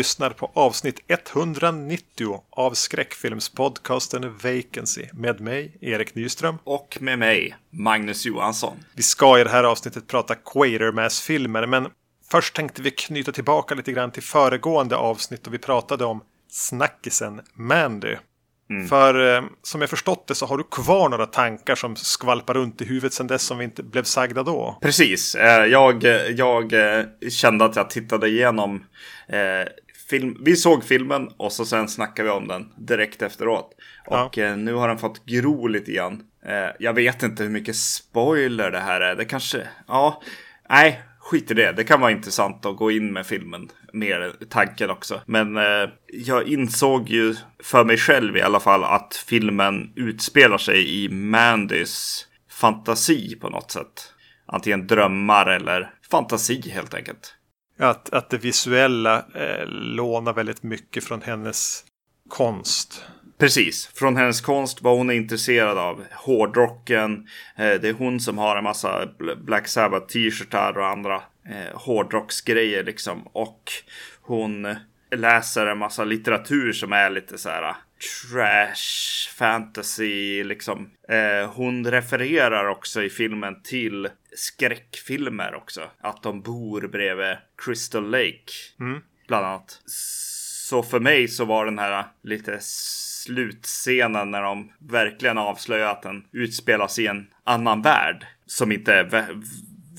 Lyssnar på avsnitt 190 av skräckfilmspodcasten Vacancy med mig, Erik Nyström. Och med mig, Magnus Johansson. Vi ska i det här avsnittet prata Quatermass-filmer, men först tänkte vi knyta tillbaka lite grann till föregående avsnitt och vi pratade om snackisen Mandy. Mm. För eh, som jag förstått det så har du kvar några tankar som skvalpar runt i huvudet sedan dess som vi inte blev sagda då. Precis. Eh, jag, jag eh, kände att jag tittade igenom film. Vi såg filmen och så sen snackade vi om den direkt efteråt. Och ja. nu har den fått gro lite grann. Jag vet inte hur mycket spoiler det här är. Det kanske, ja, nej, skit i det. Det kan vara intressant att gå in med filmen. Mer tanken också. Men eh, jag insåg ju för mig själv i alla fall att filmen utspelar sig i Mandys fantasi på något sätt. Antingen drömmar eller fantasi helt enkelt. Att, att det visuella eh, lånar väldigt mycket från hennes konst. Precis, från hennes konst, vad hon är intresserad av. Hårdrocken, eh, det är hon som har en massa Black Sabbath t-shirtar och andra eh, hårdrocksgrejer liksom. Och hon eh, läser en massa litteratur som är lite så här trash, fantasy liksom. Eh, hon refererar också i filmen till skräckfilmer också. Att de bor bredvid Crystal Lake. Mm. Bland annat. Så för mig så var den här lite slutscenen när de verkligen avslöjar att den utspelas i en annan värld. Som inte är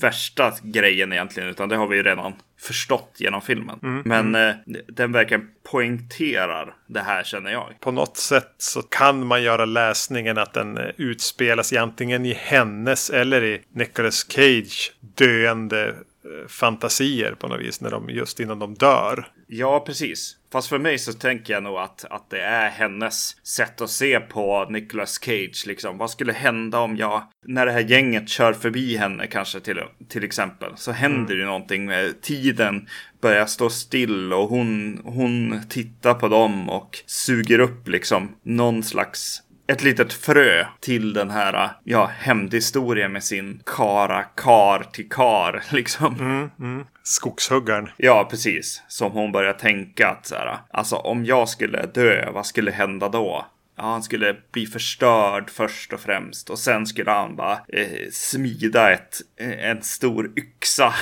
värsta grejen egentligen, utan det har vi ju redan förstått genom filmen. Mm, Men mm. Eh, den verkligen poängterar det här känner jag. På något sätt så kan man göra läsningen att den eh, utspelas antingen i hennes eller i Nicolas Cage döende eh, fantasier på något vis när de just innan de dör. Ja, precis. Fast för mig så tänker jag nog att, att det är hennes sätt att se på Nicolas Cage. Liksom. Vad skulle hända om jag, när det här gänget kör förbi henne kanske till, till exempel, så händer mm. någonting med tiden börjar stå still och hon, hon tittar på dem och suger upp liksom någon slags ett litet frö till den här ja, hämndhistorien med sin kara kar till kar liksom. Mm, mm. Skogshuggaren. Ja, precis. Som hon börjar tänka att så här, alltså om jag skulle dö, vad skulle hända då? Ja, han skulle bli förstörd först och främst och sen skulle han bara eh, smida ett, eh, en stor yxa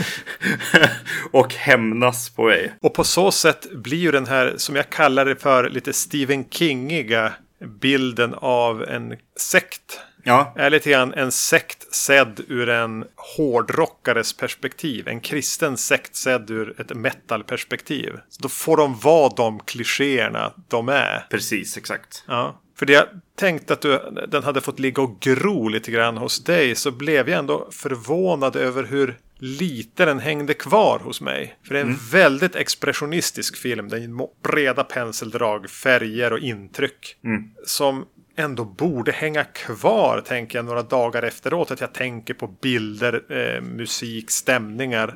och hämnas på mig. Och på så sätt blir ju den här, som jag kallar det för, lite Stephen Kingiga bilden av en sekt. Ja. Är lite grann en sekt sedd ur en hårdrockares perspektiv. En kristen sekt sedd ur ett metalperspektiv. Då får de vara de klichéerna de är. Precis, exakt. Ja. För det jag tänkte att du, den hade fått ligga och gro lite grann hos dig så blev jag ändå förvånad över hur lite den hängde kvar hos mig. För det är en mm. väldigt expressionistisk film. Den breda penseldrag, färger och intryck. Mm. Som ändå borde hänga kvar, tänker jag, några dagar efteråt. Att jag tänker på bilder, eh, musik, stämningar.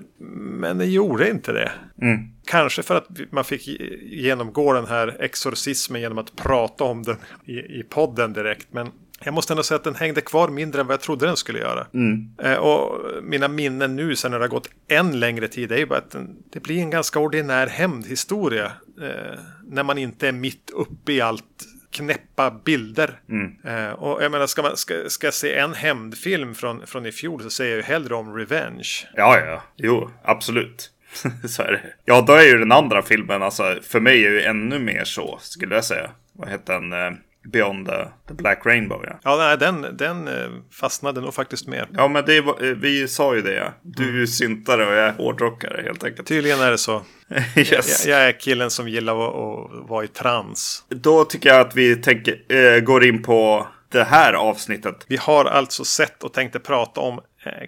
Men det gjorde inte det. Mm. Kanske för att man fick genomgå den här exorcismen genom att prata om den i, i podden direkt. Men jag måste ändå säga att den hängde kvar mindre än vad jag trodde den skulle göra. Mm. Eh, och mina minnen nu sen när det har gått än längre tid är ju bara att den, det blir en ganska ordinär hämndhistoria. Eh, när man inte är mitt uppe i allt knäppa bilder. Mm. Eh, och jag menar, ska man ska, ska se en hämndfilm från, från i fjol så säger jag ju hellre om Revenge. Ja, ja, jo, absolut. så är det. Ja, då är ju den andra filmen, alltså för mig är ju ännu mer så, skulle jag säga. Vad heter den? Beyond the, the, Black Rainbow. Ja, ja nej, den, den eh, fastnade nog faktiskt mer. Ja, men det, eh, vi sa ju det. Ja. Du är ju syntare och jag är hårdrockare helt enkelt. Tydligen är det så. yes. jag, jag, är killen som gillar att, att, vara i trans. Då tycker jag att vi tänker, äh, går in på det här avsnittet. Vi har alltså sett och tänkte prata om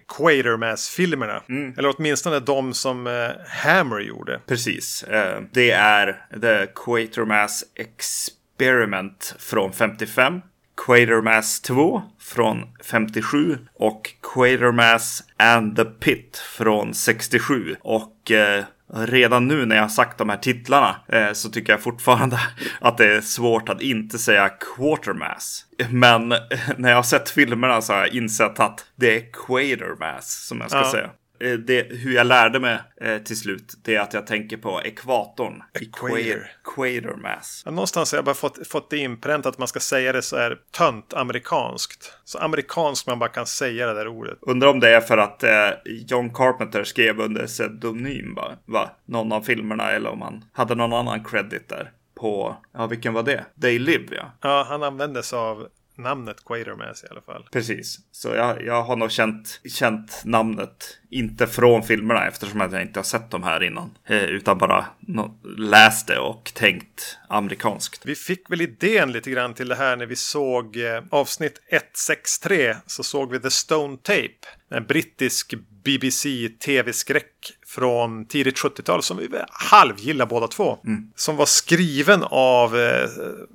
Quatermass-filmerna. Mm. Eller åtminstone de som eh, Hammer gjorde. Precis. Eh, det är The Quatermass Experience Experiment från 55. Quatermass 2 från 57 och Quatermass and the Pit från 67. Och eh, redan nu när jag har sagt de här titlarna eh, så tycker jag fortfarande att det är svårt att inte säga Quatermass. Men när jag har sett filmerna så har jag insett att det är Quatermass som jag ska ja. säga. Eh, det, hur jag lärde mig eh, till slut, det är att jag tänker på ekvatorn. Equator. Equator mass. Ja, någonstans har jag bara fått, fått det inpränt att man ska säga det så här tönt amerikanskt. Så amerikanskt man bara kan säga det där ordet. Undrar om det är för att eh, John Carpenter skrev under pseudonym va? va? Någon av filmerna eller om han hade någon annan credit där. På, ja vilken var det? They Live ja. Ja, han använde sig av namnet Quatermass i alla fall. Precis, så jag, jag har nog känt, känt namnet, inte från filmerna eftersom jag inte har sett dem här innan. Eh, utan bara no, läst det och tänkt amerikanskt. Vi fick väl idén lite grann till det här när vi såg eh, avsnitt 163 så såg vi The Stone Tape. En brittisk BBC tv-skräck från tidigt 70-tal som vi halvgillar båda två. Mm. Som var skriven av eh,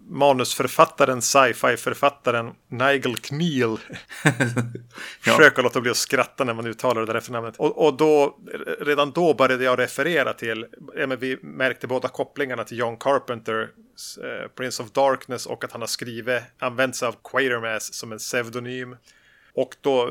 manusförfattaren, sci-fi-författaren Nigel Kneal. Försöka låta bli att skratta när man uttalar det där efternamnet. Och, och då, redan då började jag referera till, ja, men vi märkte båda kopplingarna till John Carpenter, eh, Prince of Darkness och att han har skrivit, använt sig av Quatermass som en pseudonym. Och då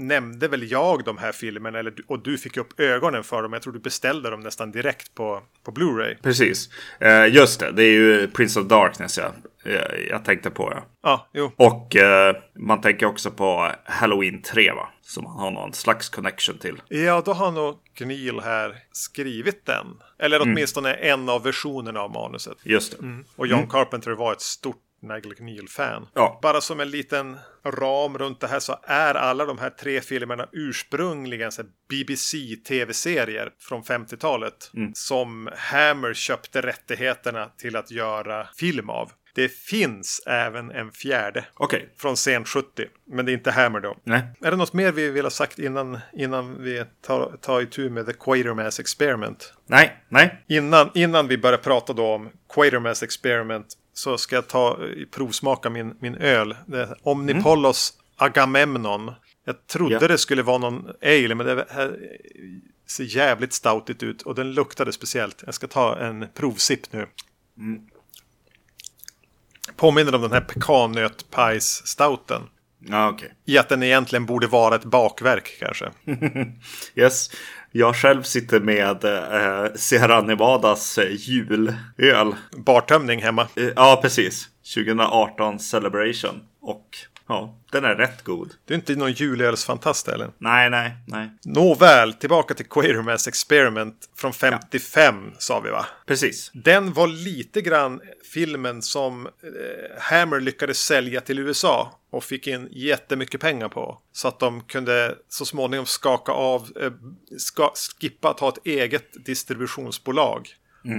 nämnde väl jag de här filmerna eller, och du fick upp ögonen för dem. Jag tror du beställde dem nästan direkt på, på Blu-ray. Precis. Eh, just det, det är ju Prince of Darkness jag, jag, jag tänkte på. Ja. Ja, jo. Och eh, man tänker också på Halloween 3 va? Som man har någon slags connection till. Ja, då har nog Gnil här skrivit den. Eller åtminstone en av versionerna av manuset. Just det. Och John Carpenter var ett stort Nigel Kneal-fan. Ja. Bara som en liten ram runt det här så är alla de här tre filmerna ursprungligen BBC-tv-serier från 50-talet. Som Hammer köpte rättigheterna till att göra film av. Det finns även en fjärde Okej. från sen 70. Men det är inte Hammer då. Nej. Är det något mer vi vill ha sagt innan, innan vi tar, tar itu med The Quatermass Experiment? Nej. Nej. Innan, innan vi börjar prata då om Quatermass Experiment så ska jag ta eh, provsmaka min, min öl. Omnipollos Agamemnon. Jag trodde Ja. det skulle vara någon ale men det här ser jävligt stoutigt ut och den luktade speciellt. Jag ska ta en provsipp nu. Påminner om den här pekannötpajs-stouten. Ja, okej. I att den egentligen borde vara ett bakverk kanske. Yes. Jag själv sitter med eh, Sierra Nevadas eh, julöl. Bartömning hemma. Eh, ja, precis. 2018 Celebration. Och ja, den är rätt god. Du är inte någon julölsfantast eller? Nej, nej, nej. Nåväl, tillbaka till Quatermass Experiment från 55 sa vi va? Precis. Den var lite grann filmen som eh, Hammer lyckades sälja till USA och fick in jättemycket pengar på. Så att de kunde så småningom skaka av, eh, ska, skippa att ha ett eget distributionsbolag.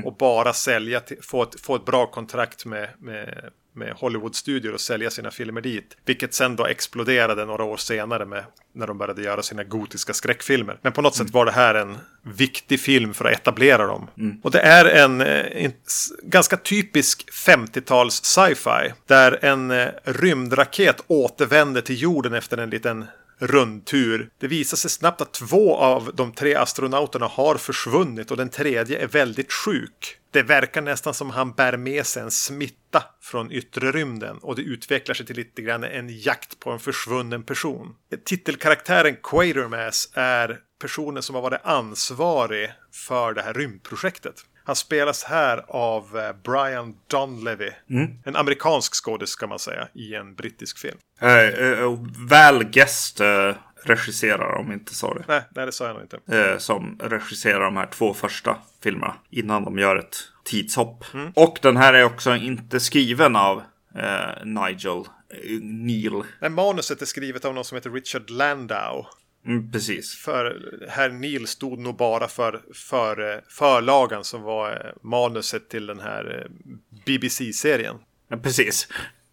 Och bara sälja, till, få, ett, få ett bra kontrakt med, med, med Hollywood-studior och sälja sina filmer dit. Vilket sen då exploderade några år senare med när de började göra sina gotiska skräckfilmer. Men på något sätt var det här en viktig film för att etablera dem. Och det är en, eh, en s- ganska typisk 50-tals sci-fi. Där en eh, rymdraket återvänder till jorden efter en liten rundtur. Det visar sig snabbt att två av de tre astronauterna har försvunnit och den tredje är väldigt sjuk. Det verkar nästan som han bär med sig en smitta från yttre rymden och det utvecklar sig till lite grann en jakt på en försvunnen person. Titelkaraktären Quatermass är personen som har varit ansvarig för det här rymdprojektet. Han spelas här av eh, Brian Donlevy. En amerikansk skådis kan man säga i en brittisk film. Eh, eh, väl Guest eh, regisserar om inte sa det. Nej, nej, det sa jag nog inte. Eh, som regisserar de här två första filmerna innan de gör ett tidshopp. Mm. Och den här är också inte skriven av eh, Nigel Neil. Nej, manuset är skrivet av någon som heter Richard Landau. Mm, precis. För herr Neil stod nog bara för, för eh, förlagan som var eh, manuset till den här eh, BBC-serien. Ja, precis.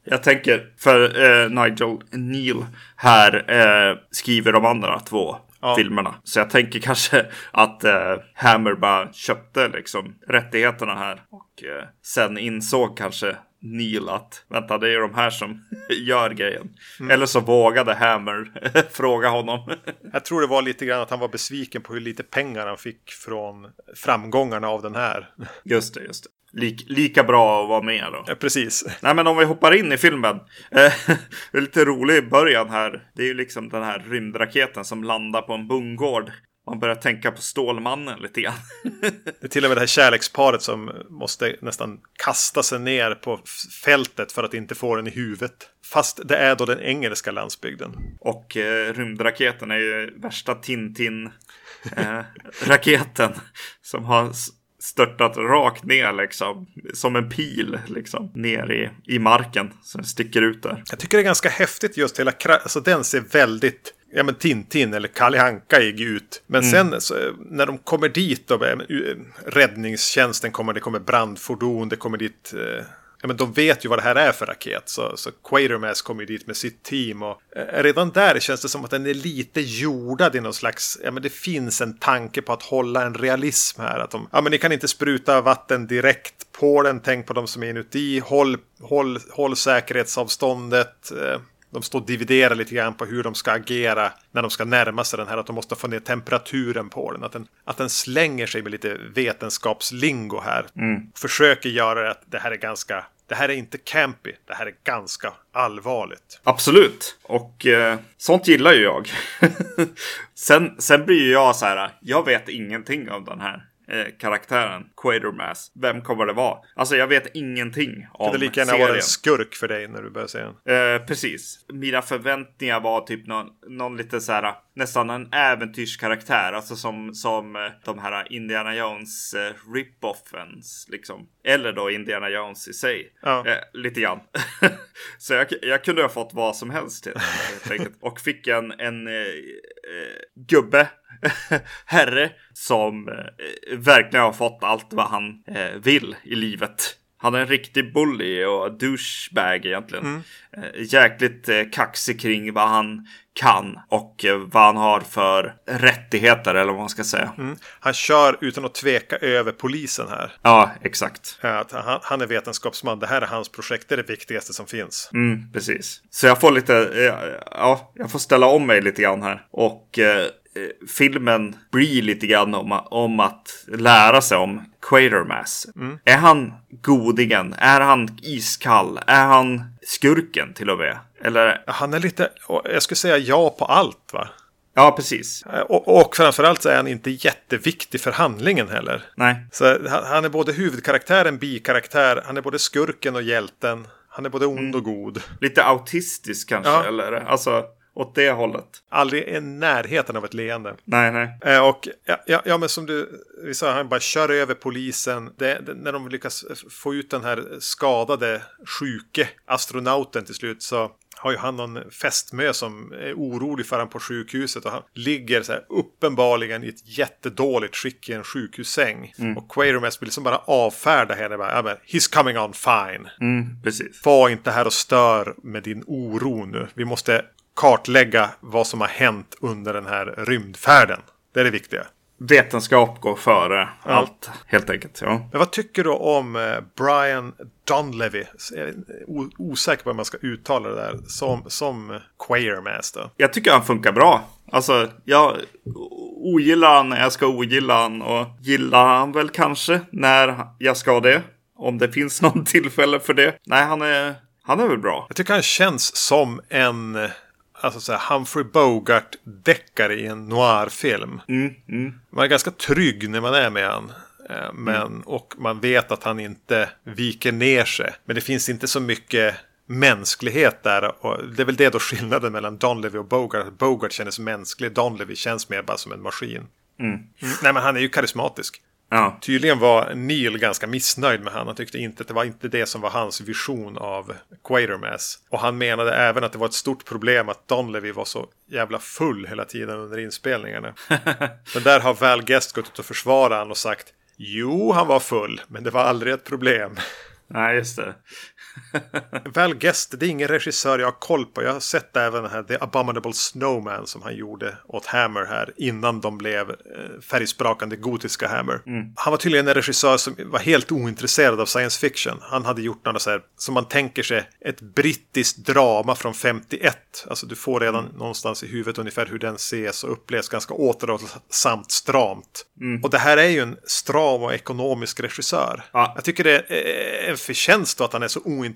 Jag tänker för eh, Nigel Neil här eh, skriver de andra två Ja. filmerna. Så jag tänker kanske att eh, Hammer bara köpte liksom rättigheterna här. Och eh, sen insåg kanske Neil att vänta det är de här som gör grejen. Eller så vågade Hammer fråga honom. Jag tror det var lite grann att han var besviken på hur lite pengar han fick från framgångarna av den här. just det, just det. Lik, lika bra att vara med då. Ja, Precis. Nej men om vi hoppar in i filmen. Eh, det är lite rolig i början här. Det är ju liksom den här rymdraketen som landar på en bondgård. Man börjar tänka på Stålmannen lite grann. det är till och med det här kärleksparet som måste nästan kasta sig ner på fältet för att inte få den i huvudet. Fast det är då den engelska landsbygden. Och eh, rymdraketen är ju värsta Tintin-raketen. Eh, som har störtat rakt ner liksom. Som en pil liksom. Ner i, i marken. Som sticker ut där. Jag tycker det är ganska häftigt just hela Alltså den ser väldigt ja, men Tintin eller Kalle Anka gick ut. Men mm. sen så, när de kommer dit då, räddningstjänsten kommer, det kommer brandfordon, det kommer dit eh, ja, men de vet ju vad det här är för raket. Så, så Quatermass kommer ju dit med sitt team. Och eh, redan där känns det som att den är lite jordad i någon slags... Ja, men det finns en tanke på att hålla en realism här. Att de, ja, men ni kan inte spruta vatten direkt på den. Tänk på de som är inuti. Håll, håll, håll säkerhetsavståndet. Eh, de står och dividerar lite grann på hur de ska agera när de ska närma sig den här. Att de måste få ner temperaturen på den. Att den, att den slänger sig med lite vetenskapslingo här. Mm. Försöker göra att det här är ganska det här är inte campy, det här är ganska allvarligt. Absolut, och eh, sånt gillar ju jag. sen, sen blir ju jag så här, jag vet ingenting om den här eh, karaktären Quatermass. Vem kommer det vara? Alltså jag vet ingenting om serien. Det lika gärna vara en skurk för dig när du börjar se den. Eh, precis. Mina förväntningar var typ någon, någon lite så här nästan en äventyrskaraktär. Alltså som, som eh, de här Indiana Jones eh, rip-offens liksom. Eller då Indiana Jones i sig. Ja. Eh, lite grann. så jag, jag kunde ha fått vad som helst till det, Och fick en, en eh, eh gubbe herre som eh, verkligen har fått allt vad han eh, vill i livet. Han är en riktig bully och douchebag egentligen. Mm. Eh, jäkligt eh, kaxig kring vad han kan och eh, vad han har för rättigheter eller vad man ska säga. Mm. Han kör utan att tveka över polisen här. Ja, exakt. Att han, han, är vetenskapsman. Det här är hans projekt. Det är det viktigaste som finns. Mm, precis. Så jag får lite, ja, jag får ställa om mig lite grann här. Och filmen blir lite grann om, om att lära sig om Quatermass. Mm. Är han godingen? Är han iskall? Är han skurken till och med? Eller? Han är lite, jag skulle säga ja på allt va? Ja, precis. Eh, och, och framförallt så är han inte jätteviktig för handlingen heller. Nej. Så han är både huvudkaraktären, bikaraktär, han är både skurken och hjälten. Han är både ond mm. och god. Lite autistisk kanske, ja. eller? Alltså, åt det hållet. Aldrig i närheten av ett leende. Nej, nej. Eh, och ja, ja, men som du vi sa, han bara kör över polisen. Det, det, när de lyckas få ut den här skadade, sjuke astronauten till slut så har ju han någon fästmö som är orolig för honom på sjukhuset och han ligger så här uppenbarligen i ett jättedåligt skick i en sjukhussäng. Mm. Och Quatermass vill liksom bara avfärda henne. Bara, men, He's coming on fine. Mm, precis. Var inte här och stör med din oro nu. Vi måste kartlägga vad som har hänt under den här rymdfärden. Det är det viktiga. Vetenskap går före ja. allt, helt enkelt. Ja. Men vad tycker du om eh, Brian Donlevy? Jag är osäker på hur man ska uttala det där. Som, som Quatermaster. Jag tycker han funkar bra. Alltså, jag ogillar han när jag ska ogilla han. Och gillar han väl kanske när jag ska det. Om det finns någon tillfälle för det. Nej, han är, han är väl bra. Jag tycker han känns som en alltså så här, Humphrey Bogart-deckare i en noirfilm. Mm, mm. Man är ganska trygg när man är med han. Eh, men, mm. Och man vet att han inte viker ner sig. Men det finns inte så mycket mänsklighet där. Och det är väl det då skillnaden mellan Donlevy och Bogart. Bogart känns mänsklig, Donlevy känns mer bara som en maskin. Mm. mm. Nej men han är ju karismatisk. Ja. Tydligen var Neil ganska missnöjd med han. Han tyckte inte att det var inte det som var hans vision av Quatermass. Och han menade även att det var ett stort problem att Donlevy var så jävla full hela tiden under inspelningarna. men där har Val Guest gått ut och försvarat honom och sagt Jo, han var full, men det var aldrig ett problem. Nej, just det. Val Guest, det är ingen regissör jag har koll på. Jag har sett även den här The Abominable Snowman som han gjorde åt Hammer här innan de blev eh, färgsprakande gotiska Hammer. Mm. Han var tydligen en regissör som var helt ointresserad av science fiction. Han hade gjort något så här, som man tänker sig, ett brittiskt drama från 51. Alltså du får redan mm. någonstans i huvudet ungefär hur den ses och upplevs ganska återhållsamt stramt. Mm. Och det här är ju en stram och ekonomisk regissör. Ja. Jag tycker det är en förtjänst då att han är så ointresserad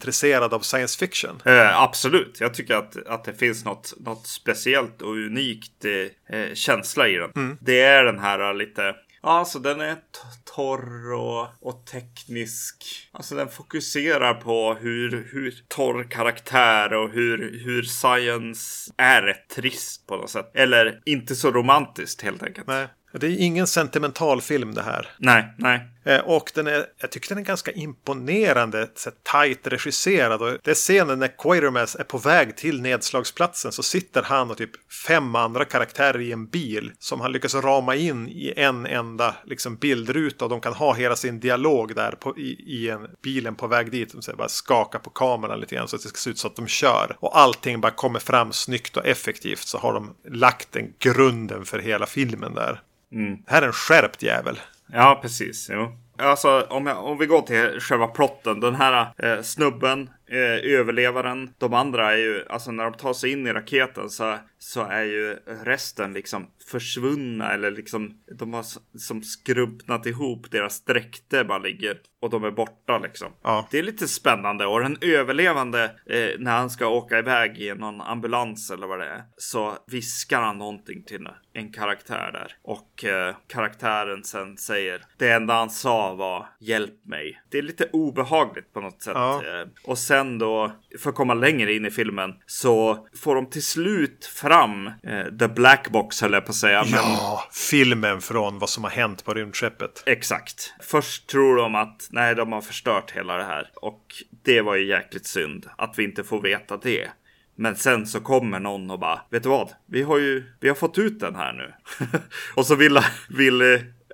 av science fiction? Eh, absolut, jag tycker att, att det finns något, något speciellt och unikt eh, känsla i den. Mm. Det är den här lite Ja, alltså den är torr och, och teknisk. Alltså den fokuserar på hur, hur torr karaktär och hur, hur science är rätt trist på något sätt. Eller inte så romantiskt helt enkelt. Nej. Det är ingen sentimental film det här. Nej, nej. Eh, och den är, jag tycker den är ganska imponerande, så tajt regisserad. Och det är scenen när Quatermass är på väg till nedslagsplatsen så sitter han och typ fem andra karaktärer i en bil som han lyckas rama in i en enda liksom, bildruta. Och de kan ha hela sin dialog där på, i, i en bilen på väg dit. De bara skaka på kameran lite grann så att det ska se ut så att de kör. Och allting bara kommer fram snyggt och effektivt så har de lagt den grunden för hela filmen där. Mm. Det här är en skärpt jävel. Ja, precis. Jo. Alltså om, jag, om vi går till själva plotten. Den här eh, snubben, eh, överlevaren, de andra är ju, alltså när de tar sig in i raketen så, så är ju resten liksom försvunna eller liksom de har som skrumpnat ihop. Deras dräkter bara ligger och de är borta liksom. Ja. Det är lite spännande och den överlevande eh, när han ska åka iväg i någon ambulans eller vad det är så viskar han någonting till en karaktär där och eh, karaktären sen säger det enda han sa var hjälp mig. Det är lite obehagligt på något sätt ja. eh, och sen då för att komma längre in i filmen så får de till slut fram eh, the black box höll jag på att säga. Men... Ja, filmen från vad som har hänt på rymdskeppet. Exakt. Först tror de att nej, de har förstört hela det här. Och det var ju jäkligt synd att vi inte får veta det. Men sen så kommer någon och bara, vet du vad? Vi har ju, vi har fått ut den här nu. och så vill, vill,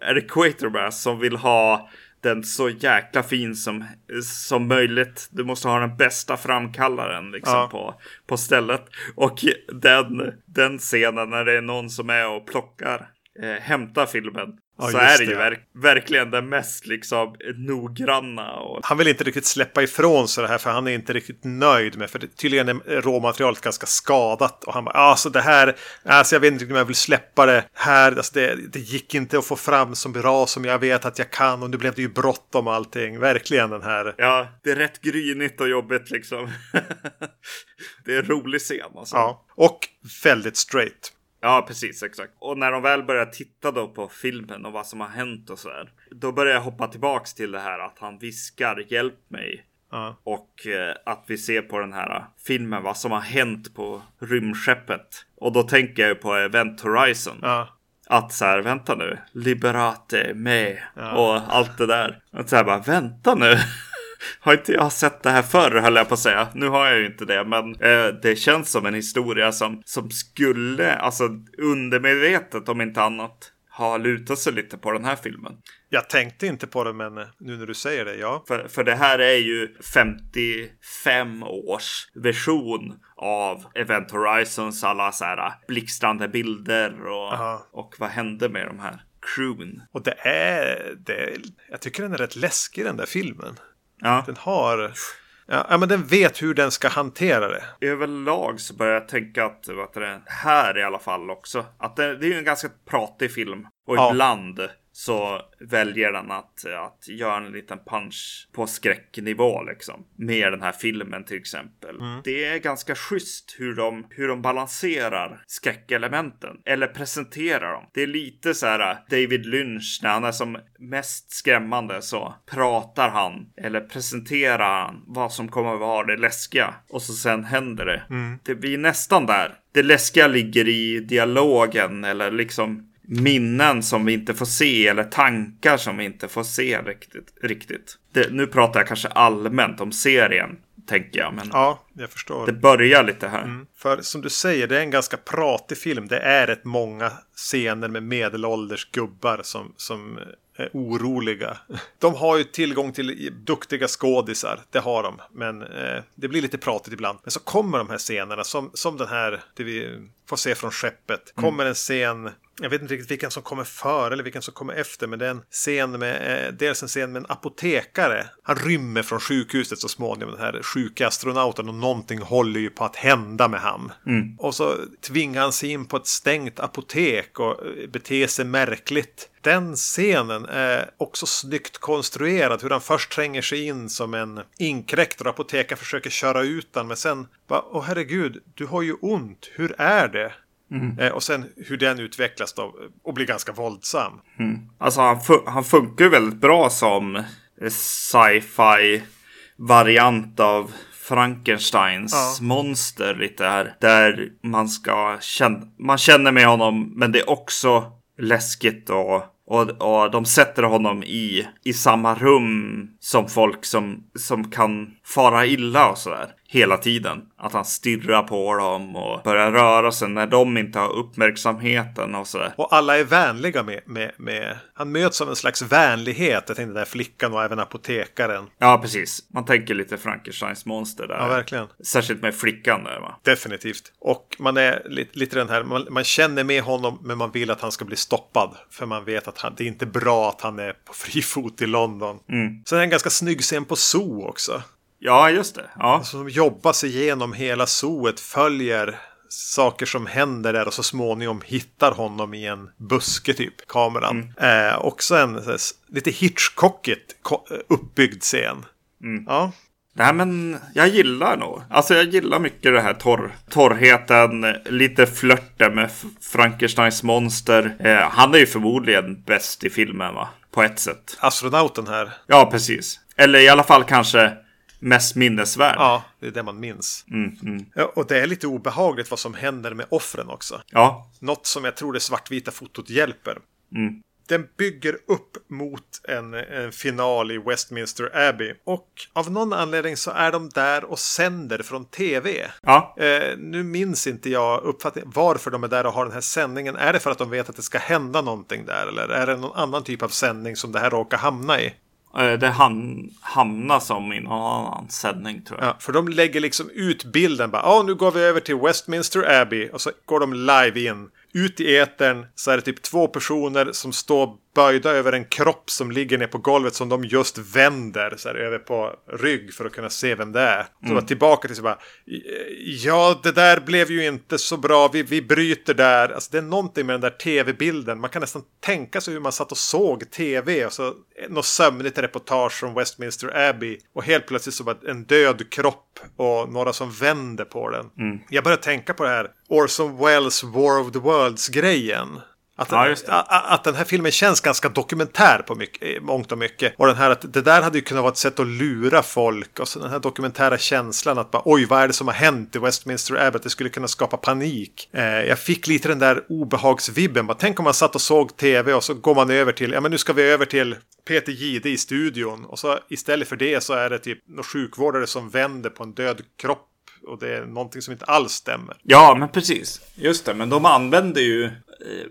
är det Quaterbass som vill ha den så jäkla fin som, som möjligt. Du måste ha den bästa framkallaren liksom ja. på, på stället. Och den, den scenen när det är någon som är och plockar, eh, hämtar filmen Ja, så är det ju verk verkligen den mest liksom noggranna. Och... Han vill inte riktigt släppa ifrån sig det här för han är inte riktigt nöjd med för det, tydligen är råmaterialet ganska skadat och han bara alltså det här, alltså jag vet inte om jag vill släppa det här, alltså det, det gick inte att få fram så bra som jag vet att jag kan och nu blev det ju bråttom allting, verkligen den här. Ja, det är rätt grynigt och jobbigt liksom. det är en rolig scen alltså. Ja, och väldigt straight. Ja, precis, exakt. Och när de väl börjar titta då på filmen och vad som har hänt och så här. Då börjar jag hoppa tillbaks till det här att han viskar hjälp mig. Uh. Och eh, att vi ser på den här filmen vad som har hänt på rymdskeppet. Och då tänker jag på Event Horizon. Uh. Att så här, vänta nu, Liberate med uh. och allt det där. Att så här bara, vänta nu. har inte jag sett det här förr höll jag på att säga. Nu har jag ju inte det, men eh, det känns som en historia som, som skulle, alltså undermedvetet om inte annat, ha lutat sig lite på den här filmen. Jag tänkte inte på det, men nu när du säger det, ja. För, för det här är ju 55 års version av Event Horizons alla så här blixtrande bilder och, och vad hände med de här crewen. Och det är, det jag tycker den är rätt läskig den där filmen. Ja. Den har... Ja, men den vet hur den ska hantera det. Överlag så börjar jag tänka att, vad det, här i alla fall också, att det, det är en ganska pratig film. Och ja. ibland så väljer den att, att göra en liten punch på skräcknivå liksom. Med den här filmen till exempel. Mm. Det är ganska schysst hur de, hur de balanserar skräckelementen. Eller presenterar dem. Det är lite så här David Lynch när han är som mest skrämmande så pratar han eller presenterar han vad som kommer att vara det läskiga. Och så sen händer det. Mm. Det blir nästan där. Det läskiga ligger i dialogen eller liksom minnen som vi inte får se eller tankar som vi inte får se riktigt. riktigt. Det, nu pratar jag kanske allmänt om serien, tänker jag. Men ja, jag förstår. Det börjar lite här. Mm. För som du säger, det är en ganska pratig film. Det är rätt många scener med medelålders gubbar som, som är oroliga. De har ju tillgång till duktiga skådisar, det har de. Men eh, det blir lite pratigt ibland. Men så kommer de här scenerna, som, som den här, det vi får se från skeppet. Mm. Kommer en scen jag vet inte riktigt vilken som kommer före eller vilken som kommer efter. Men det är en scen med, eh, dels en scen med en apotekare. Han rymmer från sjukhuset så småningom, den här sjuka astronauten. Och någonting håller ju på att hända med han. Mm. Och så tvingar han sig in på ett stängt apotek. och eh, beter sig märkligt. Den scenen är också snyggt konstruerad. Hur han först tränger sig in som en inkräktare och apotekaren försöker köra ut den. Men sen bara, åh herregud, du har ju ont. Hur är det? Mm. Eh, och sen hur den utvecklas då och blir ganska våldsam. Mm. Alltså han, fu han funkar ju väldigt bra som sci-fi variant av Frankensteins ja. monster lite här. Där man ska känna, man känner med honom men det är också läskigt och och, och de sätter honom i, i samma rum som folk som, som kan fara illa och sådär hela tiden. Att han stirrar på dem och börjar röra sig när de inte har uppmärksamheten och sådär. Och alla är vänliga med, med, med... Han möts av en slags vänlighet. Jag tänkte den där flickan och även apotekaren. Ja, precis. Man tänker lite Frankensteins monster där. Ja, verkligen. Särskilt med flickan där va? Definitivt. Och man är lite, lite den här, man, man känner med honom men man vill att han ska bli stoppad. För man vet att han, det är inte bra att han är på fri fot i London. Mm. Sen är det en ganska snygg scen på zoo också. Ja, just det. Ja. Alltså, de jobbar sig igenom hela zooet, följer saker som händer där och så småningom hittar honom i en buske typ, kameran. Mm. Eh, också en så, lite Hitchcockigt uppbyggd scen. Mm. Ja. Nej men jag gillar nog. Alltså jag gillar mycket det här torr, torrheten, lite flörten med Frankensteins monster. Eh, han är ju förmodligen bäst i filmen va? På ett sätt. Astronauten här. Ja precis. Eller i alla fall kanske mest minnesvärd. Ja, det är det man minns. Mm, mm. Ja, och det är lite obehagligt vad som händer med offren också. Ja. Något som jag tror det svartvita fotot hjälper. Mm. Den bygger upp mot en, en, final i Westminster Abbey. Och av någon anledning så är de där och sänder från tv. Ja. Eh, nu minns inte jag uppfattningen varför de är där och har den här sändningen. Är det för att de vet att det ska hända någonting där? Eller är det någon annan typ av sändning som det här råkar hamna i? Eh, det ham hamnar som i någon annan sändning tror jag. Ja, för de lägger liksom ut bilden. Ja, oh, ah, nu går vi över till Westminster Abbey. Och så går de live in. Ut i etern så är det typ två personer som står böjda över en kropp som ligger ner på golvet som de just vänder så här, över på rygg för att kunna se vem det är. Så mm. tillbaka till så bara, ja det där blev ju inte så bra, vi, vi bryter där. Alltså det är någonting med den där tv-bilden, man kan nästan tänka sig hur man satt och såg tv och så något sömnigt reportage från Westminster Abbey och helt plötsligt så bara en död kropp och några som vänder på den. Mm. Jag började tänka på det här Orson Welles War of the Worlds-grejen. Att, ja, att, att, den här filmen känns ganska dokumentär på mycket, mångt och mycket. Och den här att det där hade ju kunnat vara ett sätt att lura folk. Och så den här dokumentära känslan att bara oj vad är det som har hänt i Westminster Abbey. Det skulle kunna skapa panik. Eh, jag fick lite den där obehagsvibben. Bara, tänk om man satt och såg tv och så går man över till, ja men nu ska vi över till Peter Gide i studion. Och så istället för det så är det typ någon sjukvårdare som vänder på en död kropp och det är någonting som inte alls stämmer. Ja, men precis. Just det, men de använder ju eh,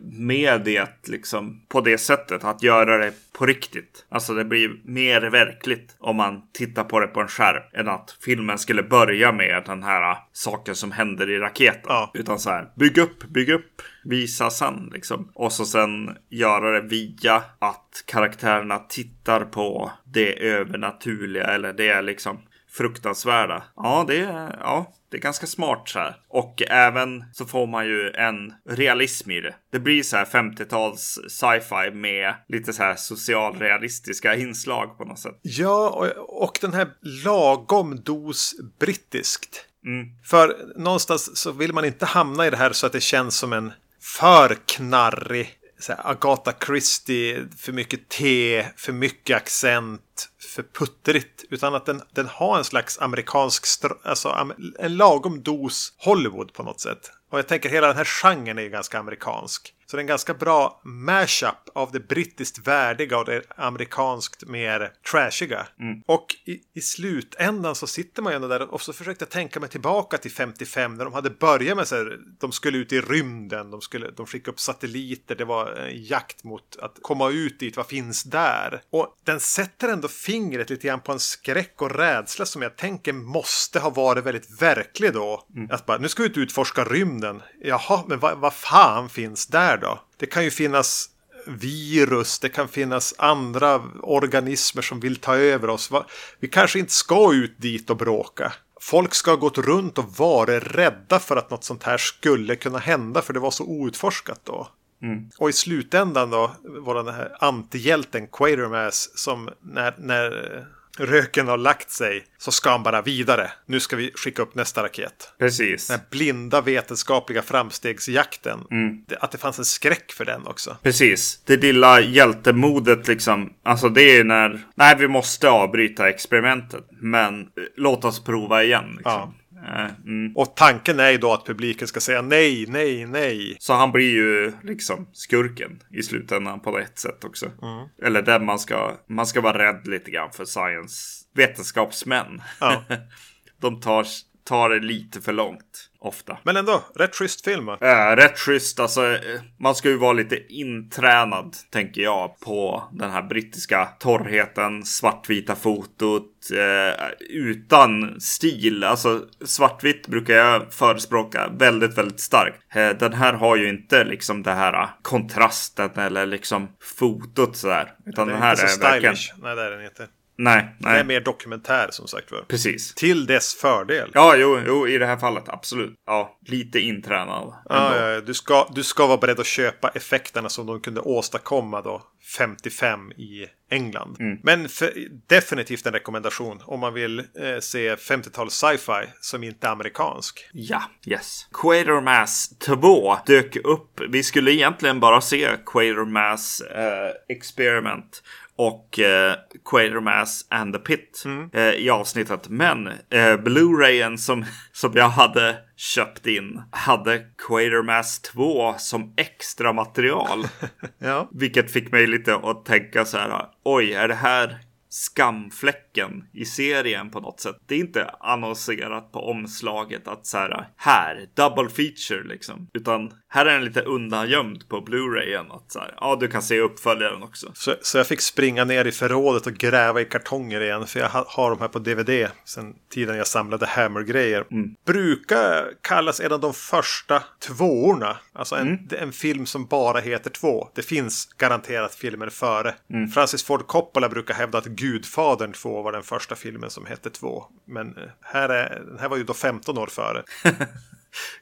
mediet liksom på det sättet att göra det på riktigt. Alltså det blir mer verkligt om man tittar på det på en skärm än att filmen skulle börja med den här saken som händer i raketen. Ja. Utan så här, bygg upp, bygg upp, visa sen liksom. Och så sen göra det via att karaktärerna tittar på det övernaturliga eller det liksom fruktansvärda. Ja, det är, ja, det är ganska smart så här. Och även så får man ju en realism i det. Det blir så här 50-tals sci-fi med lite så här socialrealistiska inslag på något sätt. Ja, och, och den här lagom dos brittiskt. Mm. För någonstans så vill man inte hamna i det här så att det känns som en för knarrig så här, Agatha Christie, för mycket te, för mycket accent, för puttrigt. Utan att den, den har en slags amerikansk, alltså en lagom dos Hollywood på något sätt. Och jag tänker hela den här genren är ju ganska amerikansk. Så det är en ganska bra mashup av det brittiskt värdiga och det amerikanskt mer trashiga. Mm. Och i, i, slutändan så sitter man ju ändå där och så försökte jag tänka mig tillbaka till 55 när de hade börjat med så här, de skulle ut i rymden, de skulle, de skickade upp satelliter, det var en jakt mot att komma ut dit, vad finns där? Och den sätter ändå fingret lite grann på en skräck och rädsla som jag tänker måste ha varit väldigt verklig då. Mm. Att bara, nu ska vi ut utforska rymden. Jaha, men vad, vad fan finns där då? Det kan ju finnas virus, det kan finnas andra organismer som vill ta över oss. Vi kanske inte ska ut dit och bråka. Folk ska ha gått runt och varit rädda för att något sånt här skulle kunna hända för det var så outforskat då. Mm. Och i slutändan då var den här antihjälten Quatermass som när, när röken har lagt sig så ska han bara vidare. Nu ska vi skicka upp nästa raket. Precis. Den blinda vetenskapliga framstegsjakten. Mm. Att det fanns en skräck för den också. Precis. Det lilla hjältemodet liksom. Alltså det är när, nej vi måste avbryta experimentet. Men låt oss prova igen. Liksom. Ja. Mm. Och tanken är ju då att publiken ska säga nej, nej, nej. Så han blir ju liksom skurken i slutändan på ett sätt också. Mm. Eller där man ska, man ska vara rädd lite grann för science vetenskapsmän. Ja. De tar, tar det lite för långt ofta. Men ändå, rätt schysst film. Äh, rätt schysst, alltså eh, man ska ju vara lite intränad, tänker jag, på den här brittiska torrheten, svartvita fotot, eh, utan stil. Alltså svartvitt brukar jag förespråka väldigt, väldigt starkt. Eh, den här har ju inte liksom det här kontrasten eller liksom fotot sådär. Utan den, den här är, är stylish. verkligen... Nej, det är den inte. Nej, nej. Det är mer dokumentär som sagt var. Precis. Till dess fördel. Ja, jo, jo, i det här fallet absolut. Ja, lite intränad. Ja, ja, du, ska, du ska vara beredd att köpa effekterna som de kunde åstadkomma då 55 i England. Mm. Men för, definitivt en rekommendation om man vill eh, se 50-tals sci-fi som inte är amerikansk. Ja, yes. Quatermass 2 dök upp. Vi skulle egentligen bara se Quatermass eh, Experiment och eh, Quatermass and the Pit mm. eh, i avsnittet. Men eh, Blu-rayen som, som jag hade köpt in hade Quatermass 2 som extra material. ja. Vilket fick mig lite att tänka så här. Oj, är det här skamfläcken i serien på något sätt. Det är inte annonserat på omslaget att så här, här, double feature liksom. Utan här är den lite undangömd på Blu-rayen. Att så här, ja, du kan se uppföljaren också. Så, så jag fick springa ner i förrådet och gräva i kartonger igen. För jag har de här på DVD sen tiden jag samlade Hammer-grejer. Mm. Brukar kallas en av de första tvåorna. Alltså en, mm. en film som bara heter två. Det finns garanterat filmer före. Mm. Francis Ford Coppola brukar hävda att Gudfadern 2 var den första filmen som hette 2. Men eh, här är, den här var ju då 15 år före.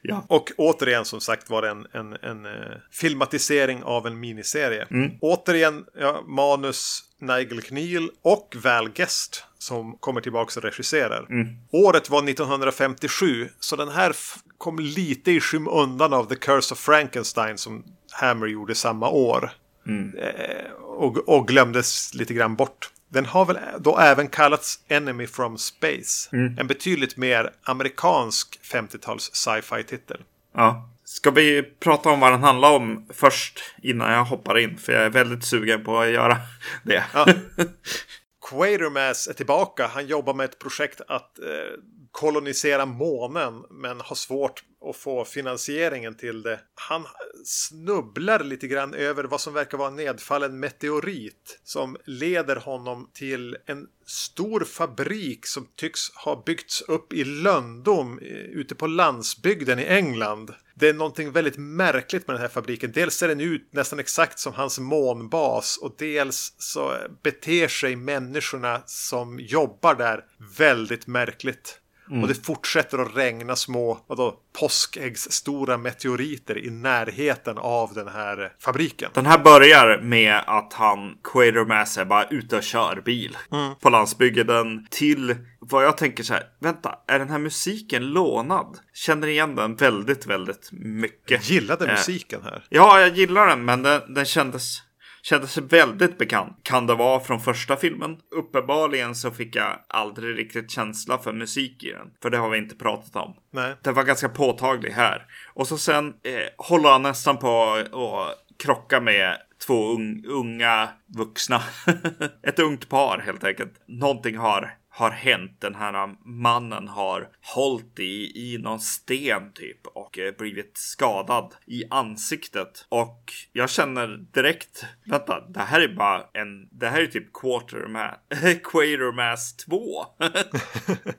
ja. Och återigen som sagt var det en, en, en uh, filmatisering av en miniserie. Mm. Återigen ja, manus Nigel Kneal och Val Guest som kommer tillbaka och regisserar. Mm. Året var 1957 så den här kom lite i skymundan av The Curse of Frankenstein som Hammer gjorde samma år. Mm. Eh, och, och glömdes lite grann bort. Den har väl då även kallats Enemy from Space. Mm. En betydligt mer amerikansk 50-tals sci-fi titel. Ja. Ska vi prata om vad den handlar om först innan jag hoppar in? För jag är väldigt sugen på att göra det. Ja. Quatermass är tillbaka. Han jobbar med ett projekt att eh, kolonisera månen men har svårt och få finansieringen till det. Han snubblar lite grann över vad som verkar vara en nedfallen meteorit som leder honom till en stor fabrik som tycks ha byggts upp i löndom eh, ute på landsbygden i England. Det är någonting väldigt märkligt med den här fabriken. Dels ser den ut nästan exakt som hans månbas och dels så beter sig människorna som jobbar där väldigt märkligt. Mm. Och det fortsätter att regna små vadå, påskäggsstora meteoriter i närheten av den här fabriken. Den här börjar med att han, Quatermass, är bara ute och kör bil mm. på landsbygden till vad jag tänker så här. Vänta, är den här musiken lånad? Känner igen den väldigt, väldigt mycket. Jag gillade musiken här. Ja, jag gillar den, men den, den kändes kändes väldigt bekant. Kan det vara från första filmen? Uppenbarligen så fick jag aldrig riktigt känsla för musik i den. För det har vi inte pratat om. Nej. Den var ganska påtaglig här. Och så sen eh, håller han nästan på att krocka med två un unga vuxna. Ett ungt par helt enkelt. Någonting har har hänt. Den här mannen har hållit i, i någon sten typ och eh, blivit skadad i ansiktet. Och jag känner direkt, vänta, det här är bara en, det här är typ Quartermass, Quatermass 2.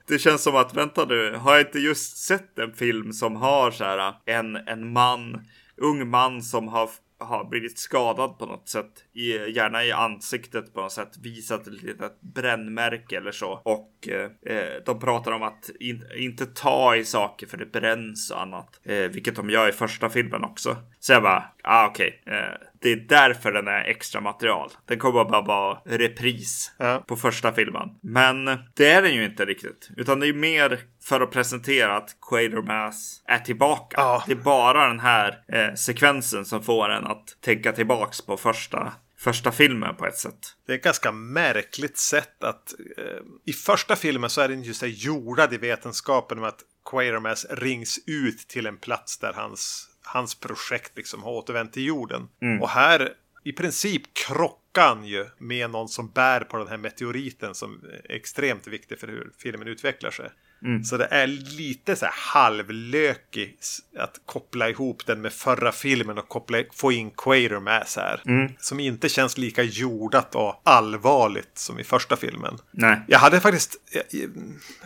det känns som att, vänta nu, har jag inte just sett en film som har så här en, en man, ung man som har har blivit skadad på något sätt. I, gärna i ansiktet på något sätt. Visat ett litet brännmärke eller så. Och eh, eh, de pratar om att in, inte ta i saker för det bränns och annat. Eh, vilket de gör i första filmen också. Så jag bara, ah okej. Okay. Eh, det är därför den är extra material. Den kommer bara vara repris ja. på första filmen. Men det är den ju inte riktigt. Utan det är mer för att presentera att Quatermass är tillbaka. Ja. Det är bara den här eh, sekvensen som får en att tänka tillbaks på första första filmen på ett sätt. Det är ett ganska märkligt sätt att eh, i första filmen så är den just jordad i vetenskapen med att Quatermass rings ut till en plats där hans hans projekt liksom har återvänt till jorden. Mm. Och här i princip krockar han ju med någon som bär på den här meteoriten som är extremt viktig för hur filmen utvecklar sig. Mm. Så det är lite så här halvlökig att koppla ihop den med förra filmen och koppla, få in Quatermass här. Mm. Som inte känns lika jordat och allvarligt som i första filmen. Nej. Jag hade faktiskt,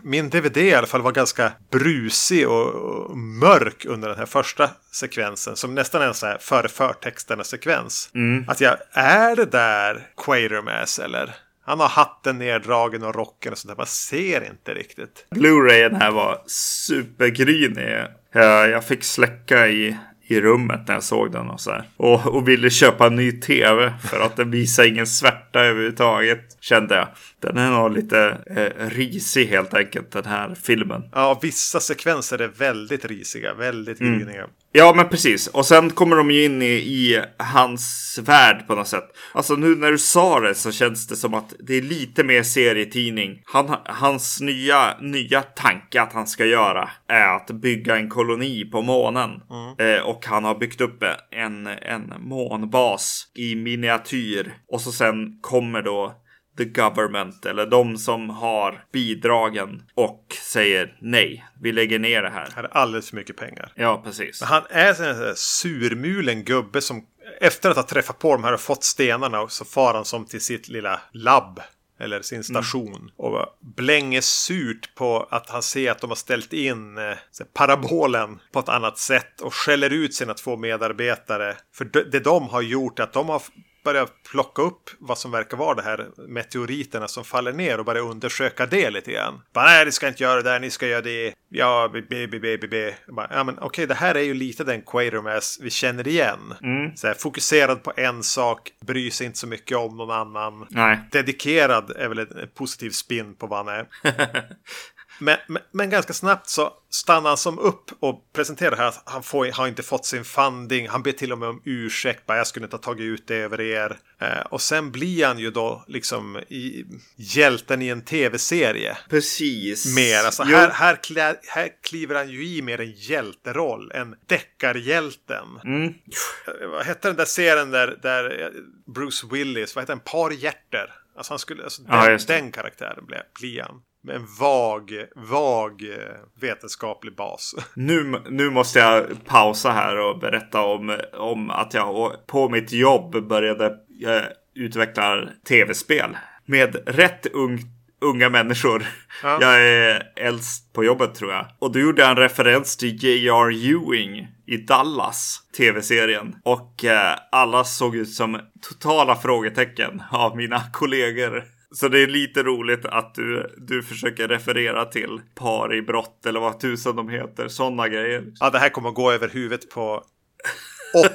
min DVD i alla fall var ganska brusig och, mörk under den här första sekvensen. Som nästan är en så här före förtexterna sekvens. Mm. Att jag, är det där Quatermass eller? Han har hatten neddragen och rocken och sånt där. Man ser inte riktigt. Blu-rayen här var supergrynig. Jag fick släcka i, i rummet när jag såg den och så här. Och, och ville köpa en ny tv för att den visar ingen svärta överhuvudtaget. Kände jag. Den är nog lite eh, risig helt enkelt den här filmen. Ja, vissa sekvenser är väldigt risiga. Väldigt gryniga. Mm. Ja, men precis. Och sen kommer de ju in i, i, hans värld på något sätt. Alltså nu när du sa det så känns det som att det är lite mer serietidning. Han, hans nya, nya tanke att han ska göra är att bygga en koloni på månen. Mm. Eh, och han har byggt upp en, en månbas i miniatyr. Och så sen kommer då the government eller de som har bidragen och säger nej, vi lägger ner det här. Det är alldeles för mycket pengar. Ja, precis. Men han är en surmulen gubbe som efter att ha träffat på de här och fått stenarna så far han som till sitt lilla labb eller sin station. Mm. Och blänger surt på att han ser att de har ställt in eh, parabolen på ett annat sätt och skäller ut sina två medarbetare. För det de har gjort är att de har börja plocka upp vad som verkar vara det här meteoriterna som faller ner och börja undersöka det lite grann. Bara, nej, ni ska inte göra det där, ni ska göra det. Ja, b, b, b, b, Ja, men okej, okay, det här är ju lite den Quatermass vi känner igen. Mm. Så här, fokuserad på en sak, bryr sig inte så mycket om någon annan. Nej. Dedikerad är väl en positiv spin på vad han är. Men, men, men, ganska snabbt så stannar han som upp och presenterar här att han får, har inte fått sin funding. Han ber till och med om ursäkt. Bara, jag skulle inte ha tagit ut det över er. Eh, och sen blir han ju då liksom i, hjälten i en tv-serie. Precis. Mer. Alltså, här, här, klä, här kliver han ju i mer en hjälteroll. En deckarhjälten. Mm. Eh, vad hette den där serien där, där eh, Bruce Willis, vad hette den? Par hjärter. Alltså han skulle, alltså ja, den, den karaktären blir, blir han en vag, vag eh, vetenskaplig bas. Nu, nu måste jag pausa här och berätta om, om att jag på mitt jobb började eh, utveckla tv-spel. Med rätt ung, unga människor. Ja. Jag är äldst på jobbet tror jag. Och då gjorde jag en referens till J.R. Ewing i Dallas, tv-serien. Och eh, alla såg ut som totala frågetecken av mina kollegor. Så det är lite roligt att du, du försöker referera till par i brott eller vad tusan de heter. Sådana grejer. Ja, det här kommer att gå över huvudet på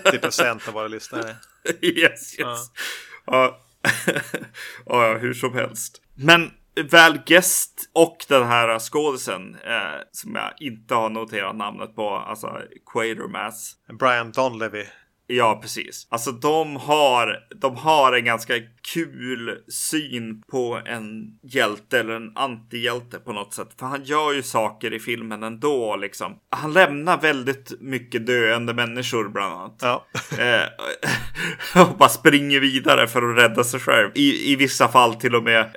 80 procent av våra lyssnare. yes, yes. Ja. Ja. ja, hur som helst. Men väl Guest och den här skådisen eh, som jag inte har noterat namnet på, alltså Quatermass. Brian Donlevy. Ja, precis. Alltså de har, de har en ganska kul syn på en hjälte eller en antihjälte på något sätt. För han gör ju saker i filmen ändå liksom. Han lämnar väldigt mycket döende människor bland annat. Ja. eh, och bara springer vidare för att rädda sig själv. I, i vissa fall till och med eh,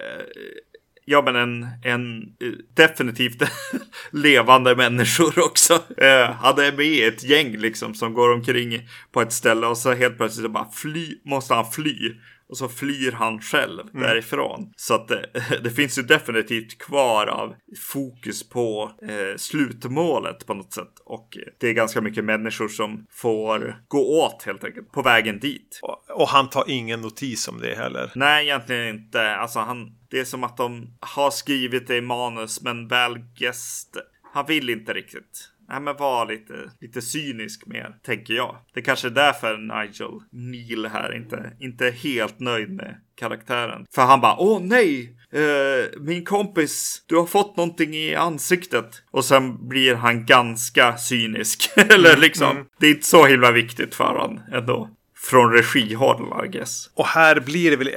ja, men en, en eh, definitivt levande människor också. Eh, han är med ett gäng liksom som går omkring på ett ställe och så helt plötsligt så bara fly, måste han fly och så flyr han själv mm. därifrån. Så att det, det, finns ju definitivt kvar av fokus på eh, slutmålet på något sätt. Och det är ganska mycket människor som får gå åt helt enkelt på vägen dit. Och, och han tar ingen notis om det heller. Nej, egentligen inte. Alltså han, det är som att de har skrivit det i manus, men väl gäst. Han vill inte riktigt. Nej, men var lite, lite cynisk mer, tänker jag. Det kanske är därför Nigel Neil här inte, inte är helt nöjd med karaktären. För han bara, åh nej, eh, min kompis, du har fått någonting i ansiktet. Och sen blir han ganska cynisk. Eller mm, liksom, mm. det är inte så himla viktigt för honom ändå från regihåll, I guess. Och här blir det väl,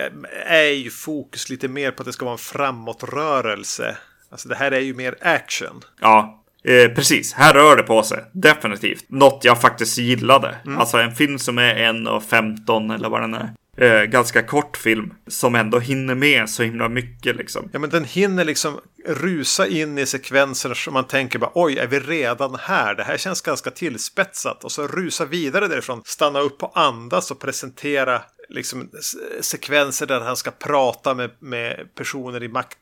är ju fokus lite mer på att det ska vara en framåtrörelse. Alltså det här är ju mer action. Ja, Eh, precis, här rör det på sig. Definitivt. Något jag faktiskt gillade. Mm. Alltså en film som är 1.15 eller vad den är. Eh, ganska kort film som ändå hinner med så himla mycket liksom. Ja men den hinner liksom rusa in i sekvenser som man tänker bara oj är vi redan här? Det här känns ganska tillspetsat och så rusa vidare därifrån. Stanna upp och andas och presentera liksom sekvenser där han ska prata med, med personer i makt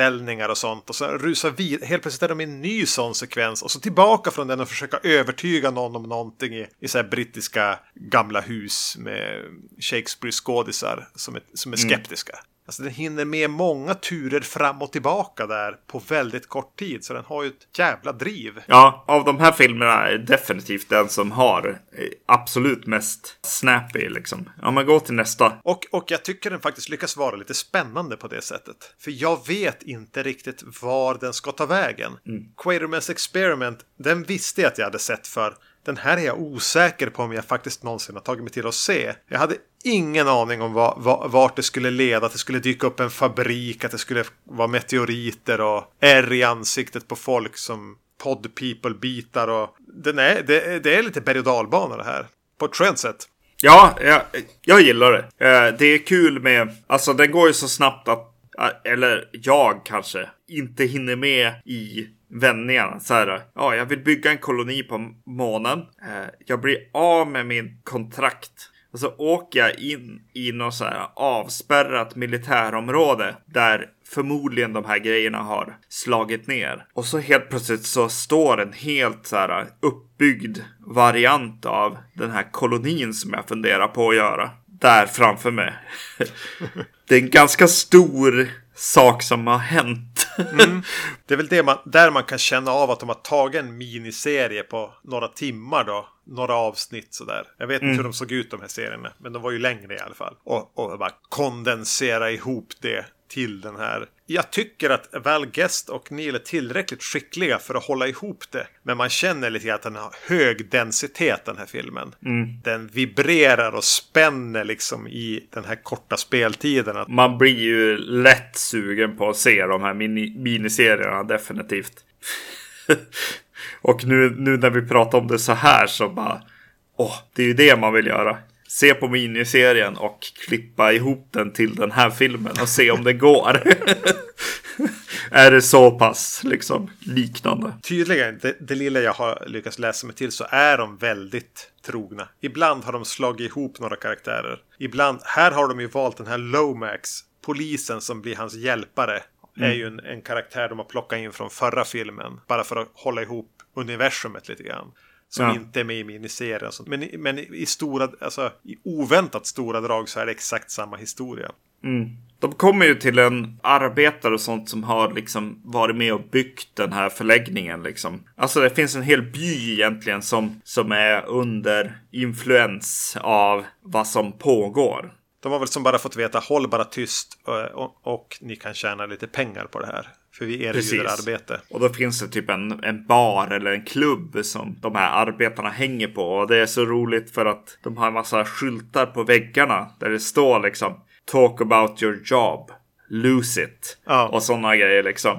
ställningar och sånt. Och så rusar vi, helt plötsligt är de i en ny sån sekvens. Och så tillbaka från den och försöka övertyga någon om någonting i, i så här brittiska gamla hus med Shakespeare-skådisar som är, som är mm. skeptiska. Mm. Alltså den hinner med många turer fram och tillbaka där på väldigt kort tid. Så den har ju ett jävla driv. Ja, av de här filmerna är definitivt den som har eh, absolut mest snappy liksom. Ja, men gå till nästa. Och, och jag tycker den faktiskt lyckas vara lite spännande på det sättet. För jag vet inte riktigt var den ska ta vägen. Mm. Quatermans Experiment, den visste jag att jag hade sett för den här är jag osäker på om jag faktiskt någonsin har tagit mig till att se. Jag hade ingen aning om vart det skulle leda. Att det skulle dyka upp en fabrik, att det skulle vara meteoriter och ärr i ansiktet på folk som pod people bitar och den är, det, det är lite berg och dalbana det här. På ett skönt sätt. Ja, jag, jag gillar det. Eh, det är kul med, alltså den går ju så snabbt att, eh, eller jag kanske, inte hinner med i vändningarna. Så här, ja, jag vill bygga en koloni på månen. Eh, jag blir av med min kontrakt. Och så åker jag in i något så här avspärrat militärområde där förmodligen de här grejerna har slagit ner. Och så helt plötsligt så står en helt så här uppbyggd variant av den här kolonin som jag funderar på att göra. Där framför mig. det är en ganska stor sak som har hänt. mm. Det är väl det man, där man kan känna av att de har tagit en miniserie på några timmar då. Några avsnitt sådär. Jag vet mm. inte hur de såg ut de här serierna. Men de var ju längre i alla fall. Och, och bara kondensera ihop det till den här. Jag tycker att Val Guest och Neil är tillräckligt skickliga för att hålla ihop det. Men man känner lite att den har hög densitet den här filmen. Mm. Den vibrerar och spänner liksom i den här korta speltiden. Man blir ju lätt sugen på att se de här mini miniserierna definitivt. och nu, nu när vi pratar om det så här så bara. Åh, det är ju det man vill göra se på miniserien och klippa ihop den till den här filmen och se om det går. är det så pass liksom liknande? Tydligen, det, det, lilla jag har lyckats läsa mig till så är de väldigt trogna. Ibland har de slagit ihop några karaktärer. Ibland, här har de ju valt den här Lomax, polisen som blir hans hjälpare. Mm. Är ju en, en karaktär de har plockat in från förra filmen. Bara för att hålla ihop universumet lite grann. Som ja. inte är med i miniserien. Och sånt. Men, men i stora, alltså i oväntat stora drag så är det exakt samma historia. Mm. De kommer ju till en arbetare och sånt som har liksom varit med och byggt den här förläggningen liksom. Alltså det finns en hel by egentligen som, som är under influens av vad som pågår. De har väl som bara fått veta håll bara tyst och, och, och ni kan tjäna lite pengar på det här. För vi erbjuder Precis. arbete. Och då finns det typ en, en bar eller en klubb som de här arbetarna hänger på. Och det är så roligt för att de har en massa skyltar på väggarna där det står liksom Talk about your job. Lose it. Ja. Och sådana grejer liksom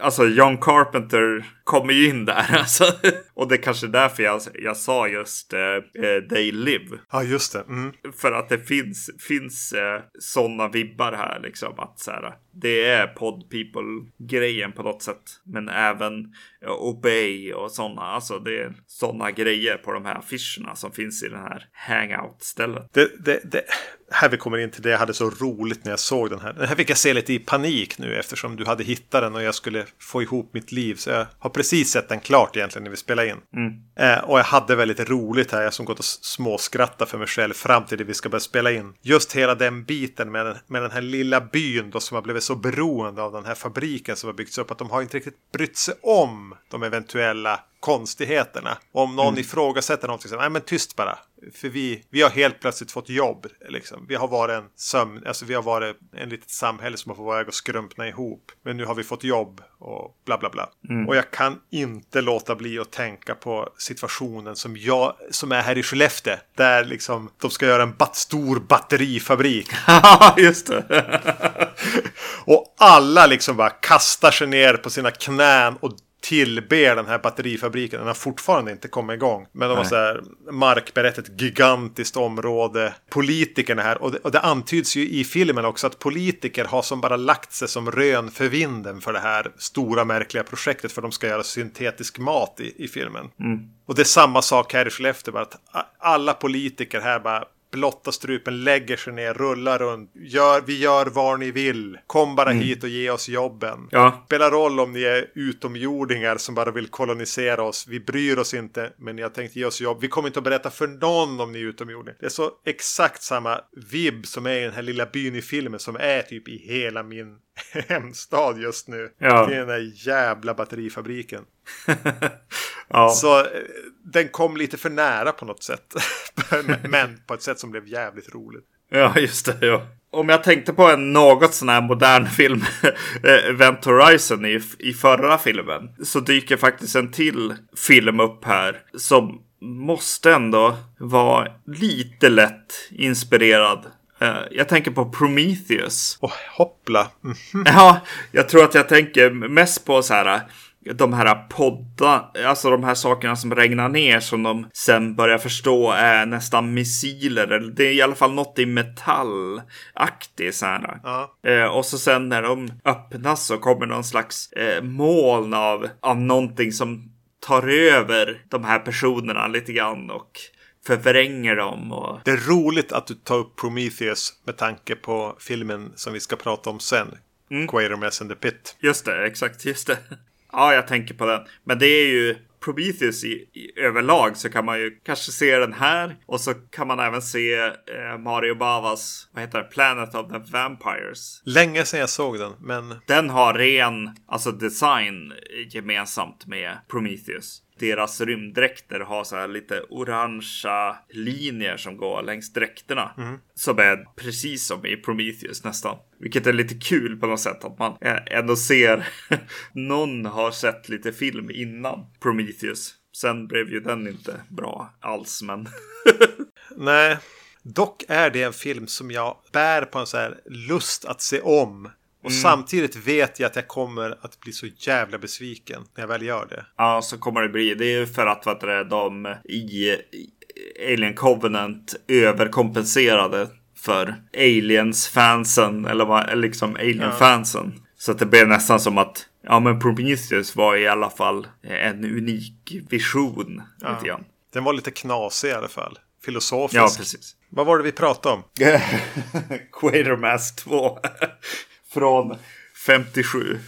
alltså John Carpenter kommer ju in där. Alltså. Och det är kanske därför jag, jag sa just eh, eh, They Live. Ja, just det. Mm. För att det finns, finns eh, sådana vibbar här liksom. Att så här, det är pod people grejen på något sätt. Men även Obey och sådana. Alltså det är sådana grejer på de här affischerna som finns i den här hangout-stället. Det, det, det, här vi kommer in till det jag hade så roligt när jag såg den här. Den här fick jag se lite i panik nu eftersom du hade hittat den och jag skulle få ihop mitt liv. Så jag har precis sett den klart egentligen när vi spelade in. Mm. Eh, och jag hade väldigt roligt här. Jag som gått och småskrattat för mig själv fram till det vi ska börja spela in. Just hela den biten med den, med den här lilla byn då som har blivit så beroende av den här fabriken som har byggts upp att de har inte riktigt brytt sig om de eventuella konstigheterna. Om någon mm. ifrågasätter någonting så nej men tyst bara. För vi, vi har helt plötsligt fått jobb. Liksom. Vi har varit en sömn, alltså vi har varit en litet samhälle som har fått väg att skrumpna ihop. Men nu har vi fått jobb och bla bla bla. Mm. Och jag kan inte låta bli att tänka på situationen som jag, som är här i Skellefteå. Där liksom de ska göra en bat stor batterifabrik. Just det. och alla liksom bara kastar sig ner på sina knän och tillber den här batterifabriken. Den har fortfarande inte kommit igång. Men de har så här markberett ett gigantiskt område. Politikerna här. Och det, och det antyds ju i filmen också att politiker har som bara lagt sig som rön för vinden för det här stora märkliga projektet. För de ska göra syntetisk mat i, i filmen. Mm. Och det är samma sak här i Skellefteå. Bara att alla politiker här bara blotta strupen, lägger sig ner, rullar runt. Gör, vi gör vad ni vill. Kom bara mm. hit och ge oss jobben. Ja. Spelar roll om ni är utomjordingar som bara vill kolonisera oss. Vi bryr oss inte, men ni har tänkt ge oss jobb. Vi kommer inte att berätta för någon om ni är utomjordingar. Det är så exakt samma vibb som är i den här lilla byn i filmen som är typ i hela min hemstad just nu. Ja. Det är den där jävla batterifabriken. ja. Så eh, den kom lite för nära på något sätt. Men på ett sätt som blev jävligt roligt. Ja, just det. Ja. Om jag tänkte på en något sån här modern film, eh, Event Horizon i, i förra filmen, så dyker faktiskt en till film upp här som måste ändå vara lite lätt inspirerad Uh, jag tänker på Prometheus. Oh, hoppla. Mm -hmm. Ja, jag tror att jag tänker mest på så här de här podda, alltså de här sakerna som regnar ner som de sen börjar förstå är nästan missiler. Eller det är i alla fall något i metallaktigt så här. Ja. Eh, och så sen när de öppnas så kommer någon slags eh, moln av, av någonting som tar över de här personerna lite grann och förvränger dem. Och... Det är roligt att du tar upp Prometheus med tanke på filmen som vi ska prata om sen. Mm. Quatermass and the Pit. Just det, exakt, just det. Ja, jag tänker på den. Men det är ju Prometheus i, i, överlag så kan man ju kanske se den här och så kan man även se eh, Mario Bavas, vad heter det, Planet of the Vampires. Länge sedan jag såg den, men... Den har ren, alltså design gemensamt med Prometheus deras rymddräkter har så här lite orangea linjer som går längs dräkterna. Mm. Som är precis som i Prometheus nästan. Vilket är lite kul på något sätt att man ändå ser någon har sett lite film innan Prometheus. Sen blev ju den inte bra alls, men. Nej, dock är det en film som jag bär på en så här lust att se om och mm. samtidigt vet jag att jag kommer att bli så jävla besviken när jag väl gör det. Ja, så kommer det bli. Det är ju för att vet du, de i Alien Covenant överkompenserade för Aliens-fansen. Eller liksom Alien-fansen. Ja. Så att det blev nästan som att ja, men Prometheus var i alla fall en unik vision. Ja. Lite grann. Den var lite knasig i alla fall. Filosofisk. Ja, precis. Vad var det vi pratade om? Quatermass 2 från 57.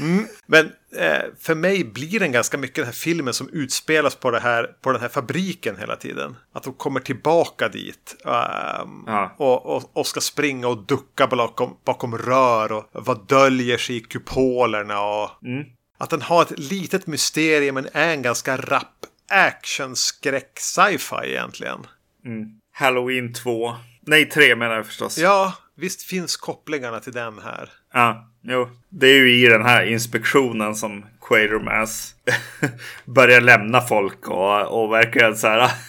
Mm. Men eh, för mig blir den ganska mycket den här filmen som utspelas på, det här, på den här fabriken hela tiden. Att de kommer tillbaka dit. Um, ja. och, och, och, ska springa och ducka bakom, bakom rör. Och vad döljer sig i kupolerna. Och mm. Att den har ett litet mysterium men är en ganska rapp actionskräck sci-fi egentligen. Mm. Halloween 2. Nej, 3 menar jag förstås. Ja, Visst finns kopplingarna till den här? Ja, jo. Det är ju i den här inspektionen som Quatermass börjar lämna folk och, och verkligen så här.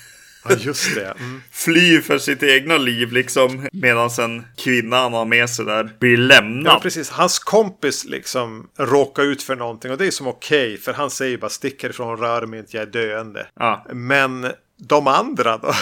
Ja, just det. Mm. Fly för sitt egna liv liksom. Medan en kvinna han har med sig där blir lämnad. Ja, precis. Hans kompis liksom råkar ut för någonting. Och det är som okej. Okay, för han säger bara stick härifrån, rör mig inte, jag är döende. Ja. Men de andra då?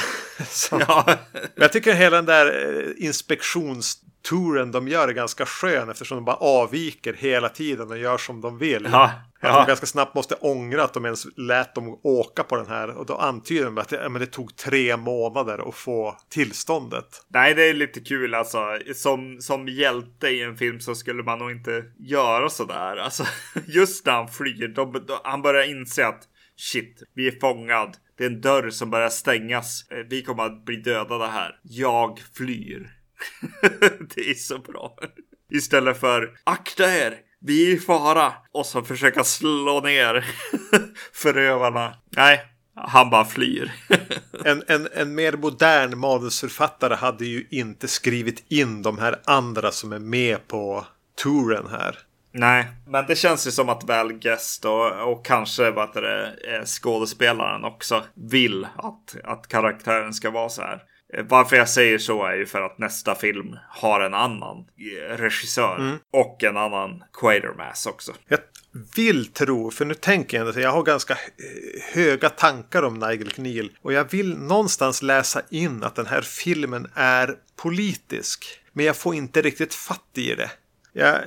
ja. Men jag tycker hela den där eh, inspektionstouren de gör är ganska skön eftersom de bara avviker hela tiden och gör som de vill. Ja. Att de ganska snabbt måste ångra att de ens lät dem åka på den här. Och då antyder de att det, ja, det tog tre månader att få tillståndet. Nej, det är lite kul alltså. Som, som hjälte i en film så skulle man nog inte göra sådär. Alltså, just när han flyr, då, då, han börjar inse att shit, vi är fångad. Det är en dörr som börjar stängas. Eh, vi kommer att bli dödade här. Jag flyr. det är så bra. Istället för akta er, vi är i fara. Och så försöka slå ner förövarna. Nej, han bara flyr. en, en, en mer modern manusförfattare hade ju inte skrivit in de här andra som är med på touren här. Nej, men det känns ju som att Val Guest och, och kanske vad det, skådespelaren också vill att, att karaktären ska vara så här. Eh, varför jag säger så är ju för att nästa film har en annan eh, regissör mm. och en annan Quatermass också. Jag vill tro, för nu tänker jag att jag har ganska eh, höga tankar om Nigel Kneal och jag vill någonstans läsa in att den här filmen är politisk. Men jag får inte riktigt fatt i det. Jag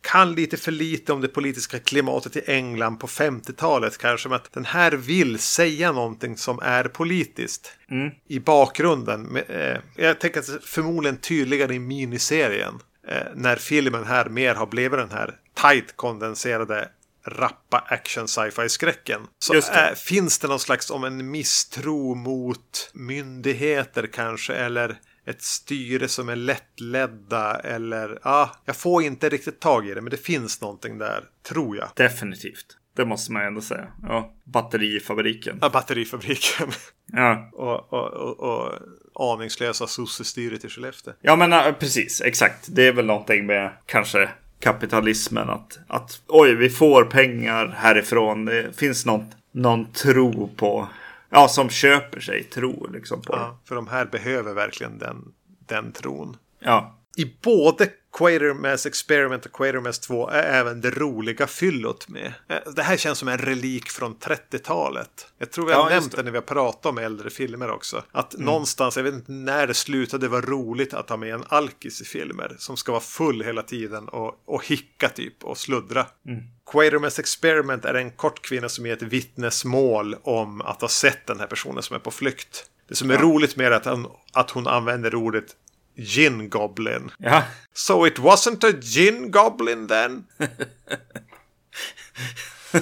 kan lite för lite om det politiska klimatet i England på 50-talet kanske. Men att den här vill säga någonting som är politiskt. Mm. I bakgrunden. Eh, jag tänker att det är förmodligen tydligare i miniserien. Eh, när filmen här mer har blivit den här tight kondenserade rappa action sci-fi skräcken. Så äh, finns det någon slags om en misstro mot myndigheter kanske eller ett styre som är lättledda eller ja, jag får inte riktigt tag i det men det finns någonting där, tror jag. Definitivt. Det måste man ändå säga. Ja, batterifabriken. Ja, batterifabriken. Ja. och, och, och, och aningslösa sossestyret i Skellefteå. Ja, men precis. Exakt. Det är väl någonting med kanske kapitalismen. Att, att oj, vi får pengar härifrån. Det finns någon, någon tro på Ja, som köper sig tro liksom på ja, För de här behöver verkligen den, den tron. Ja. I både Quatermass Experiment och Quatermass 2 är även det roliga fyllot med. Eh, det här känns som en relik från 30-talet. Jag tror vi har ja, nämnt det när vi har pratat om äldre filmer också. Att mm. någonstans, jag vet inte när det slutade vara roligt att ha med en alkis i filmer. Som ska vara full hela tiden och, och hicka typ och sluddra. Mm. Quatermass Experiment är en kort kvinna som ger ett vittnesmål om att ha sett den här personen som är på flykt. Det som är ja. roligt med det är att hon, att hon använder ordet Gin Goblin. Ja. So it wasn't a Gin Goblin then?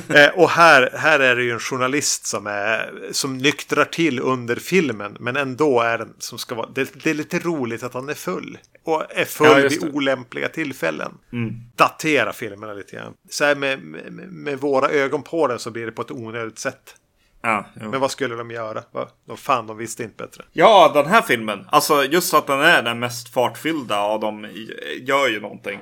eh, och här, här är det ju en journalist som, är, som nyktrar till under filmen. Men ändå är den som ska vara... Det, det är lite roligt att han är full. Och är full ja, vid olämpliga tillfällen. Mm. Datera filmerna lite grann. Så här med, med, med, våra ögon på den så blir det på ett onödigt sätt. Ja, Men vad skulle de göra? De fan, de visste inte bättre. Ja, den här filmen. Alltså just att den är den mest fartfyllda av dem gör ju någonting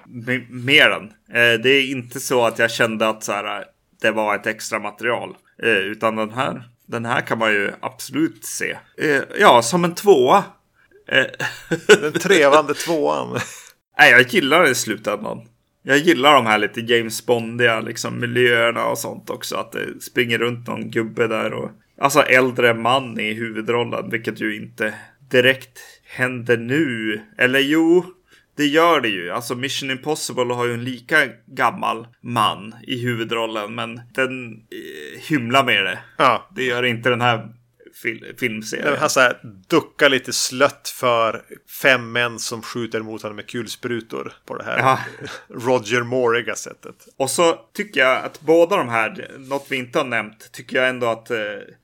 med den. Eh, det är inte så att jag kände att så här, det var ett extra material. Eh, utan den här, den här kan man ju absolut se. Eh, ja, som en tvåa. Den trevande tvåan. Nej, jag gillar det i slutändan. Jag gillar de här lite James Bondiga liksom miljöerna och sånt också. Att det springer runt någon gubbe där och alltså äldre man i huvudrollen, vilket ju inte direkt händer nu. Eller jo, det gör det ju. Alltså Mission Impossible har ju en lika gammal man i huvudrollen, men den eh, hymlar med det. Ja. Det gör inte den här fil filmserie. Han duckar lite slött för fem män som skjuter mot honom med kulsprutor på det här ja. Roger Mooriga sättet. Och så tycker jag att båda de här, något vi inte har nämnt, tycker jag ändå att eh,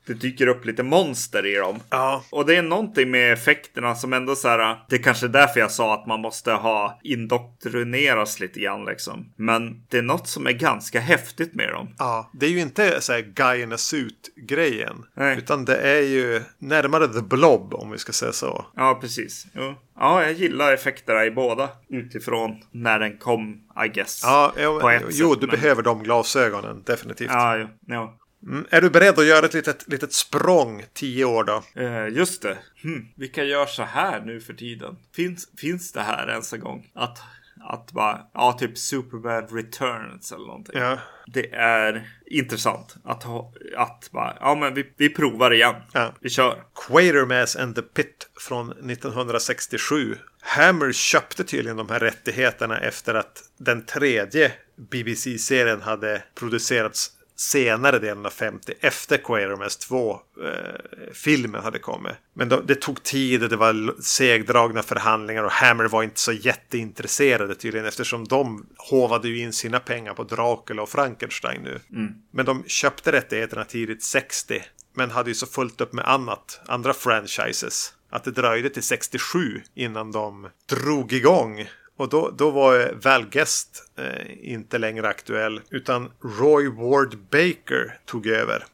det dyker upp lite monster i dem. Ja. Och det är någonting med effekterna som ändå så här, det är kanske är därför jag sa att man måste ha indoktrineras lite grann liksom. Men det är något som är ganska häftigt med dem. Ja, det är ju inte så här guy in a suit grejen. Utan det är ju närmare the blob om vi ska säga så. Ja, precis. Jo. Ja, jag gillar effekterna i båda utifrån när den kom, I guess. Ja, jo, jo du men... behöver de glasögonen, definitivt. Ja, jo, jo. Mm. Är du beredd att göra ett litet, litet språng tio år då? Eh, just det. Hm. Vilka gör så här nu för tiden? Finns, finns det här ens en gång? Att att bara, ja typ Superman Returns eller någonting. Ja. Det är intressant att ha, att bara, ja men vi, vi provar igen. Ja. Vi kör. Quatermass and the Pit från 1967. Hammer köpte tydligen de här rättigheterna efter att den tredje BBC-serien hade producerats senare delen av 50 efter Quatermass 2 eh, filmen hade kommit. Men då, det tog tid och det var segdragna förhandlingar och Hammer var inte så jätteintresserade tydligen eftersom de hovade ju in sina pengar på Dracula och Frankenstein nu. Mm. Men de köpte rättigheterna tidigt 60 men hade ju så fullt upp med annat, andra franchises. Att det dröjde till 67 innan de drog igång och då, då var Val Guest eh, inte längre aktuell utan Roy Ward Baker tog över.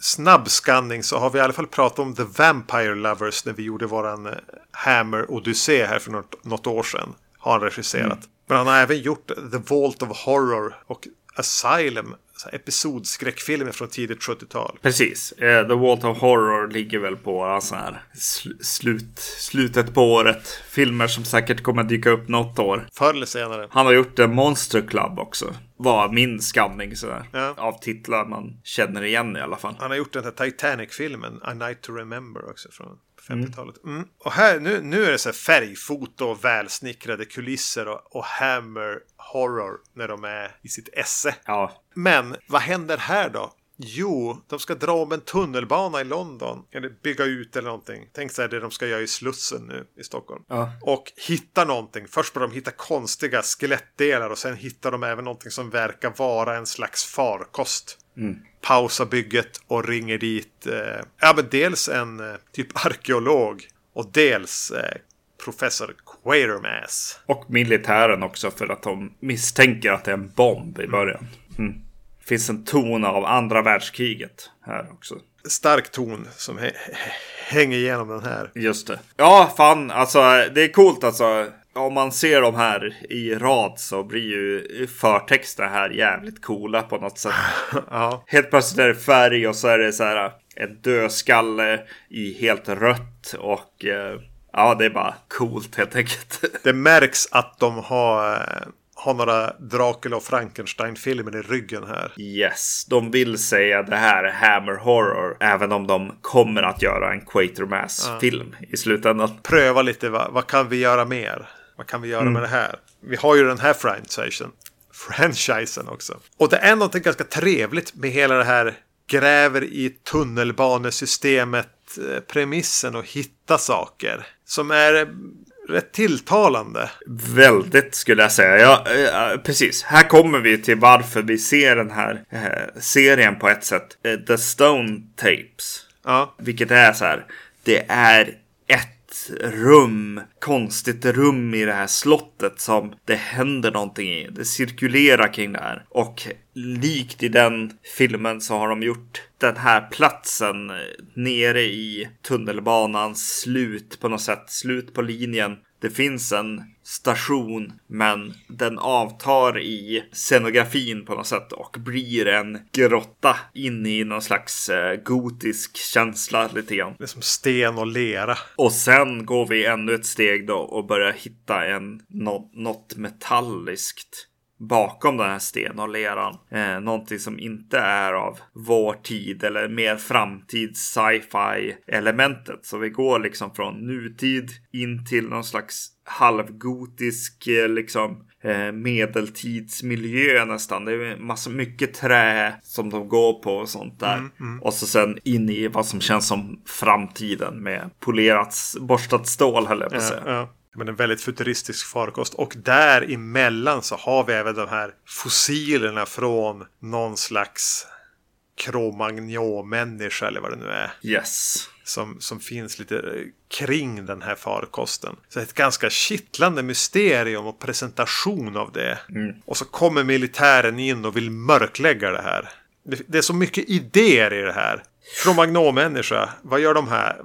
Snabbskanning så har vi i alla fall pratat om The Vampire Lovers när vi gjorde våran eh, Hammer Odyssey här för något, något år sedan. Har han regisserat. Mm. Men han har även gjort The Vault of Horror och Asylum episodskräckfilmer från tidigt 70-tal. Precis. Uh, The Vault of Horror ligger väl på sån här sl slut, slutet på året. Filmer som säkert kommer dyka upp något år. Förr eller senare. Han har gjort en Monster Club också. Var min skanning sådär. Ja. Av titlar man känner igen i alla fall. Han har gjort den här Titanic-filmen, A Night to Remember också. Från 50-talet. Mm. Och här, nu, nu är det så här färgfoto och välsnickrade kulisser och, och Hammer Horror när de är i sitt esse. Ja. Men vad händer här då? Jo, de ska dra om en tunnelbana i London. Eller bygga ut eller någonting. Tänk så här det de ska göra i Slussen nu i Stockholm. Ja. Och hitta någonting. Först börjar de hitta konstiga skelettdelar och sen hittar de även någonting som verkar vara en slags farkost. Mm. Pausa bygget och ringer dit eh, ja, men dels en eh, typ arkeolog och dels eh, professor Quatermass. Och militären också för att de misstänker att det är en bomb i början. Mm. Det finns en ton av andra världskriget här också. Stark ton som hänger igenom den här. Just det. Ja, fan alltså det är coolt alltså om man ser de här i rad så blir ju förtexterna här jävligt coola på något sätt. ja. Helt plötsligt är det färg och så är det så här en dödskalle i helt rött och eh, ja, det är bara coolt helt enkelt. det märks att de har eh, har några Dracula och Frankenstein-filmer i ryggen här. Yes, de vill säga det här är Hammer Horror. Även om de kommer att göra en Quatermass-film ja. i slutändan. Pröva lite, vad, vad kan vi göra mer? Vad kan vi göra mm. med det här? Vi har ju den här franchisen. Franchisen också. Och det är något ganska trevligt med hela det här gräver i tunnelbanesystemet eh, premissen och hitta saker. Som är rätt tilltalande. Väldigt skulle jag säga. Ja, äh, precis. Här kommer vi till varför vi ser den här äh, serien på ett sätt. Äh, The Stone Tapes. Ja. Vilket är så här. Det är rum, konstigt rum i det här slottet som det händer någonting i. Det cirkulerar kring det här. Och likt i den filmen så har de gjort den här platsen eh, nere i tunnelbanans slut på något sätt, slut på linjen det finns en station men den avtar i scenografin på något sätt och blir en grotta in i någon slags eh, gotisk känsla lite grann. Det är som sten och lera. Och sen går vi ännu ett steg då och börjar hitta en, något metalliskt bakom den här sten och leran. Eh, någonting som inte är av vår tid eller mer framtids sci-fi elementet. Så vi går liksom från nutid in till någon slags halvgotisk eh, liksom eh, medeltidsmiljö nästan. Det är massa mycket trä som de går på och sånt där. Mm, mm. Och så sen in i vad som känns som framtiden med polerat borstat stål höll jag på att säga. Ja, ja men en väldigt futuristisk farkost. Och däremellan så har vi även de här fossilerna från någon slags Cro-Magnon-människa eller vad det nu är. Yes. Som, som finns lite kring den här farkosten. Så ett ganska kittlande mysterium och presentation av det. Mm. Och så kommer militären in och vill mörklägga det här. Det, det är så mycket idéer i det här. Cro-Magnon-människa, vad gör de här?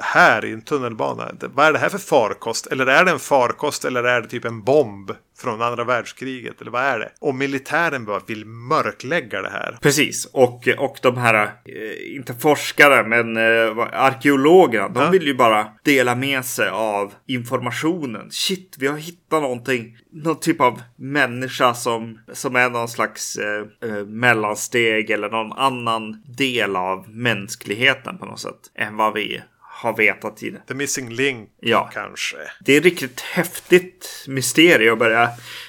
Här i en tunnelbana? Vad är det här för farkost? Eller är det en farkost eller är det typ en bomb från andra världskriget? Eller vad är det? Och militären bara vill mörklägga det här. Precis, och, och de här, eh, inte forskare, men eh, arkeologerna, de ja. vill ju bara dela med sig av informationen. Shit, vi har hittat någonting. Någon typ av människa som, som är någon slags eh, eh mellansteg eller någon annan del av mänskligheten på något sätt än vad vi har vetat tidigare. The Missing Link Ja. kanske. Det är ett riktigt häftigt mysterium att börja,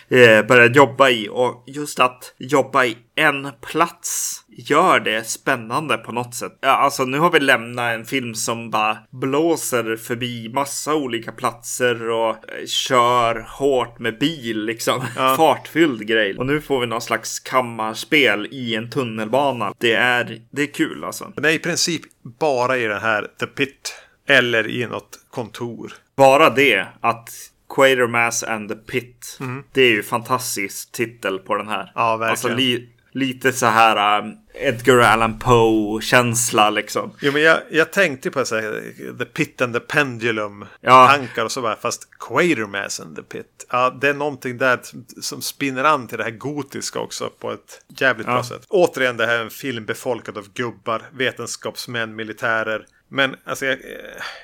eh, börja jobba i. Och just att jobba i en plats gör det spännande på något sätt. Ja, alltså nu har vi lämnat en film som bara blåser förbi massa olika platser och eh, kör hårt med bil liksom. Fartfylld grej. Och nu får vi någon slags kammarspel i en tunnelbana. Det är, det är kul alltså. Den är i princip bara i den här The Pit. Eller i något kontor. Bara det att Quatermass and the Pit. Det är ju fantastisk titel på den här. Ja, verkligen. Alltså li, lite så här um, Edgar Allan Poe känsla liksom. Jo, men jag, jag tänkte på så här, The Pit and the Pendulum Ja. tankar och så bara, fast Quatermass and the Pit. Ja, det är någonting där som, spinner an till det här gotiska också på ett jävligt bra sätt. Återigen, det här är en film befolkad av gubbar, vetenskapsmän, militärer. Men alltså, jag,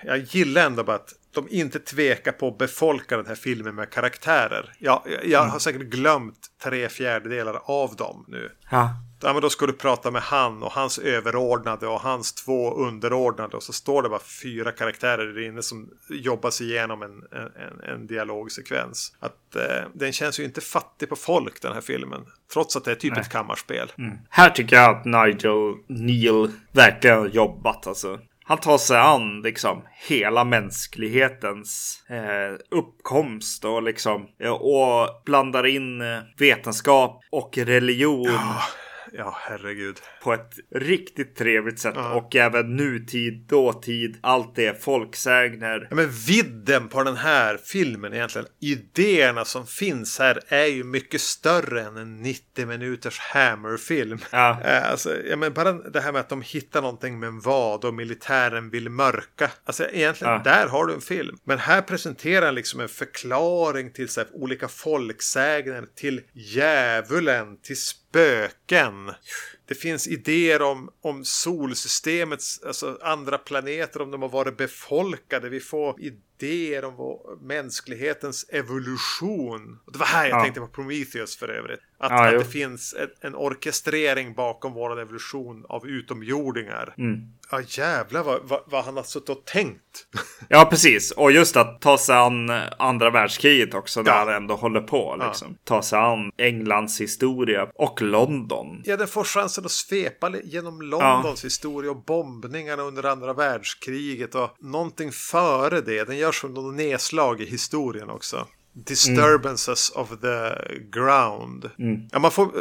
jag gillar ändå bara att de inte tvekar på att befolka den här filmen med karaktärer. Jag, jag, jag har säkert glömt tre fjärdedelar av dem nu. Ja. Ja, men då ska du prata med han och hans överordnade och hans två underordnade. Och så står det bara fyra karaktärer där inne som jobbar sig igenom en, en, en dialogsekvens. Att eh, den känns ju inte fattig på folk den här filmen. Trots att det är typ ett kammarspel. Här tycker jag att Nigel Neal verkligen har jobbat alltså. Han tar sig an liksom hela mänsklighetens eh, uppkomst och liksom eh, och blandar in eh, vetenskap och religion Ja, herregud. på ett riktigt trevligt sätt och även nutid, dåtid, allt det folksägner. Ja, men vidden på den här filmen egentligen. Idéerna som finns här är ju mycket större än en 90 minuters Hammer-film. Ja. Eh, Alltså, ja, men bara det här med att de hittar någonting med en vad och militären vill mörka. Alltså egentligen, Ja. där har du en film. Men här presenterar han liksom en förklaring till så här, olika folksägner, till djävulen, till spöken. Det finns idéer om, om solsystemets, alltså andra planeter, om de har varit befolkade. Vi får idéer om vår, mänsklighetens evolution. Och det var här jag Ja. tänkte på Prometheus för övrigt. Att, Ja, att jo. det finns en, en orkestrering bakom vår evolution av utomjordingar. Mm. Ja jävlar vad, vad, vad han har suttit och tänkt. Ja, precis. Och just att ta sig an andra världskriget också, när Ja. han ändå håller på. Liksom. Ta sig an Englands historia och London. Ja, den får chansen att svepa genom Londons historia och bombningarna under andra världskriget och någonting före det. Den gör som något nedslag i historien också. Disturbances of the ground. Ja, man får,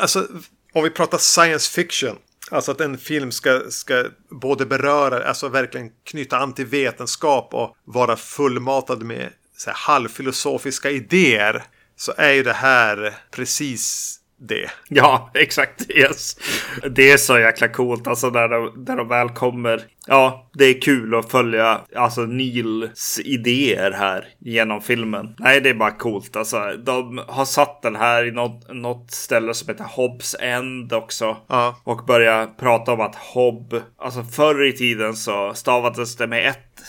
alltså, om vi pratar science fiction. Alltså att en film ska, ska både beröra, alltså verkligen knyta an till vetenskap och vara fullmatad med så här, halvfilosofiska idéer. Så är ju det här precis det. Ja, exakt. Yes. Det är så jäkla coolt alltså när de, när de väl kommer. Ja, det är kul att följa alltså Nils idéer här genom filmen. Nej, det är bara coolt. Alltså, de har satt den här i något, något ställe som heter Hobbs End också. Ja. Och börja prata om att Hobb, alltså förr i tiden så stavades det med ett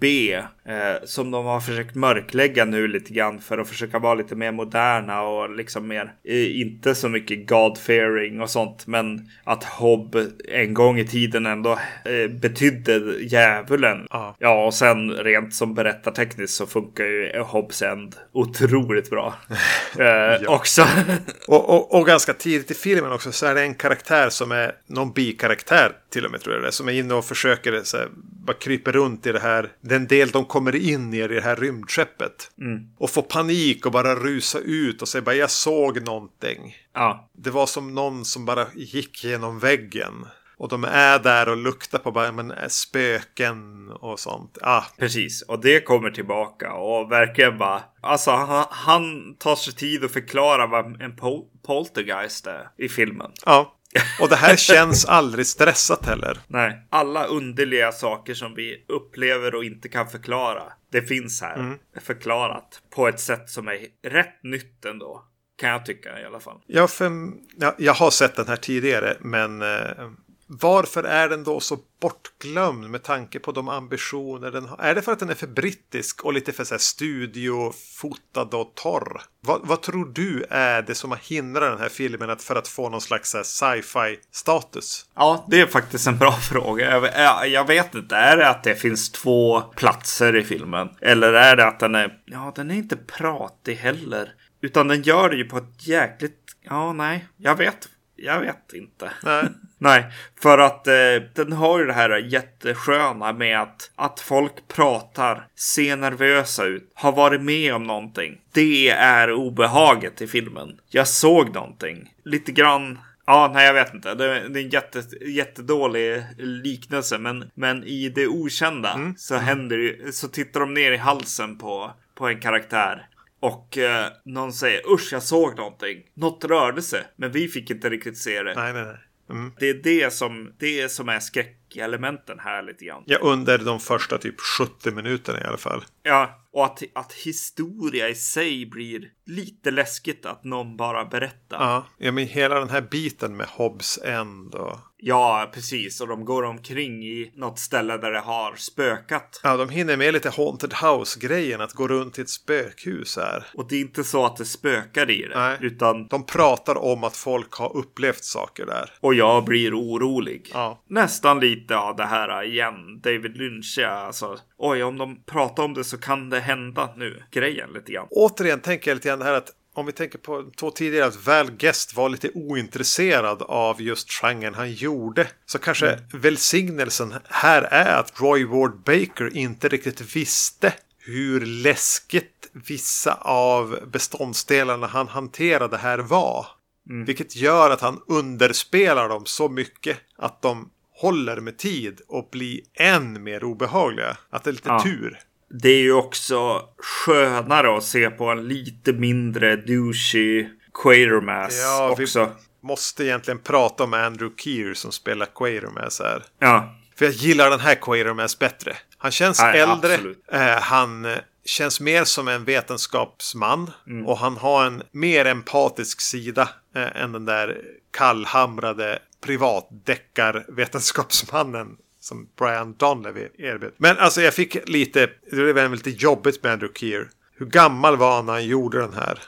B eh, som de har försökt mörklägga nu lite grann för att försöka vara lite mer moderna och liksom mer eh, inte så mycket God-fearing och sånt men att Hobb en gång i tiden ändå eh, betydde djävulen. Ja. ja, och sen rent som berättartekniskt så funkar ju Hobbs End otroligt bra. eh, Också. Och, och, och ganska tidigt i filmen också så är det en karaktär som är någon bikaraktär till och med tror jag det är, Som är inne och försöker så här, bara krypa runt i det här. Den del de kommer in i i det här rymdskeppet. Och får panik och bara rusa ut och säga bara jag såg någonting. ja, Det var som någon som bara gick genom väggen. Och de är där och luktar på bara, men är spöken och sånt. Ah, Precis, och det kommer tillbaka och verkligen bara... Alltså han, han tar sig tid att förklara vad en pol poltergeist är i filmen. ja. Och det här känns aldrig stressat heller. Nej, alla underliga saker som vi upplever och inte kan förklara. Det finns här förklarat på ett sätt som är rätt nytt ändå. Kan jag tycka i alla fall. Ja, för, ja, jag har sett den här tidigare, men, eh, varför är den då så bortglömd med tanke på de ambitioner den har? Är det för att den är för brittisk och lite för så här, studiofotad och torr? Vad, vad, tror du är det som har hindrat den här filmen att, för att få någon slags sci-fi status? Ja, det är faktiskt en bra fråga. Jag, jag, vet inte. Är det att det finns två platser i filmen? Eller är det att den är... Ja, den är inte pratig heller. Utan den gör det ju på ett jäkligt... Ja, nej. Jag vet jag vet inte. Nej. Nej, för att eh, den har ju det här jättesköna med att, att folk pratar, ser nervösa ut, har varit med om någonting. Det är obehaget i filmen. Jag såg någonting. Lite grann Ja, nej jag vet inte. Det, är en jätte, jättedålig liknelse. Men, men i det okända mm. så händer det Så tittar de ner i halsen på, på en karaktär. Och eh, någon säger usch jag såg någonting. Något rörde sig. Men vi fick inte riktigt se det. Nej, nej, nej. Mm. Det är det som, det som är skräckelementen här lite grann. Ja, under de första typ 70 minuterna i alla fall. Ja, och att, att historia i sig blir lite läskigt att någon bara berättar. Ja, ja men hela den här biten med Hobbs End och... Ja, precis. Och de går omkring i något ställe där det har spökat. Ja, de hinner med lite Haunted House-grejen, att gå runt i ett spökhus här. Och det är inte så att det spökar i det. Nej. Utan... De pratar om att folk har upplevt saker där. Och jag blir orolig. Ja. Nästan lite av det här igen. David Lynch, alltså. Oj, om de pratar om det så kan det hända nu. Grejen lite grann. Återigen tänker jag lite grann det här att om vi tänker på två tidigare att Val Guest var lite ointresserad av just genren han gjorde. Så kanske mm. välsignelsen här är att Roy Ward Baker inte riktigt visste hur läskigt vissa av beståndsdelarna han hanterade här var. Mm. Vilket gör att han underspelar dem så mycket att de håller med tid och blir än mer obehagliga. Att det är lite ja. tur. Det är ju också skönare att se på en lite mindre douchey Quatermass ja, också. Vi måste egentligen prata om Andrew Keir som spelar Quatermass här. Ja. För jag gillar den här Quatermass bättre. Han känns Nej, äldre. Eh, han känns mer som en vetenskapsman. Mm. Och han har en mer empatisk sida eh, än den där kallhamrade privatdeckarvetenskapsmannen som Brian Donlevy erbjöd. Men alltså jag fick lite, det blev lite jobbigt med Andrew Keir. Hur gammal var han när han gjorde den här?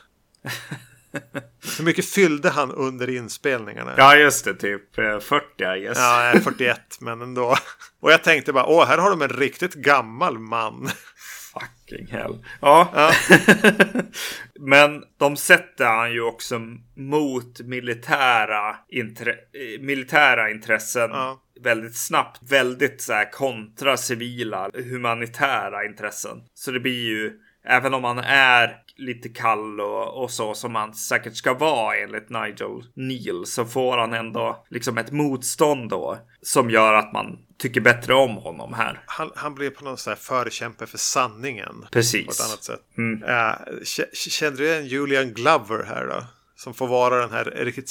Hur mycket fyllde han under inspelningarna? Ja, just det. Typ 40, eh, I guess. Ja, 41, men ändå. Och jag tänkte bara, åh, här har de en riktigt gammal man. Fucking hell. Ja. ja. Men de sätter han ju också mot militära, intre militära intressen. Ja. Väldigt snabbt. Väldigt så här kontra civila humanitära intressen. Så det blir ju Även om man är lite kall och, och, så som man säkert ska vara enligt Nigel Neal så får han ändå liksom ett motstånd då som gör att man tycker bättre om honom här. Han, han blir på något sätt förkämpe för sanningen. Precis. På ett annat sätt. Mm. Uh, kände du en Julian Glover här då? Som får vara den här riktigt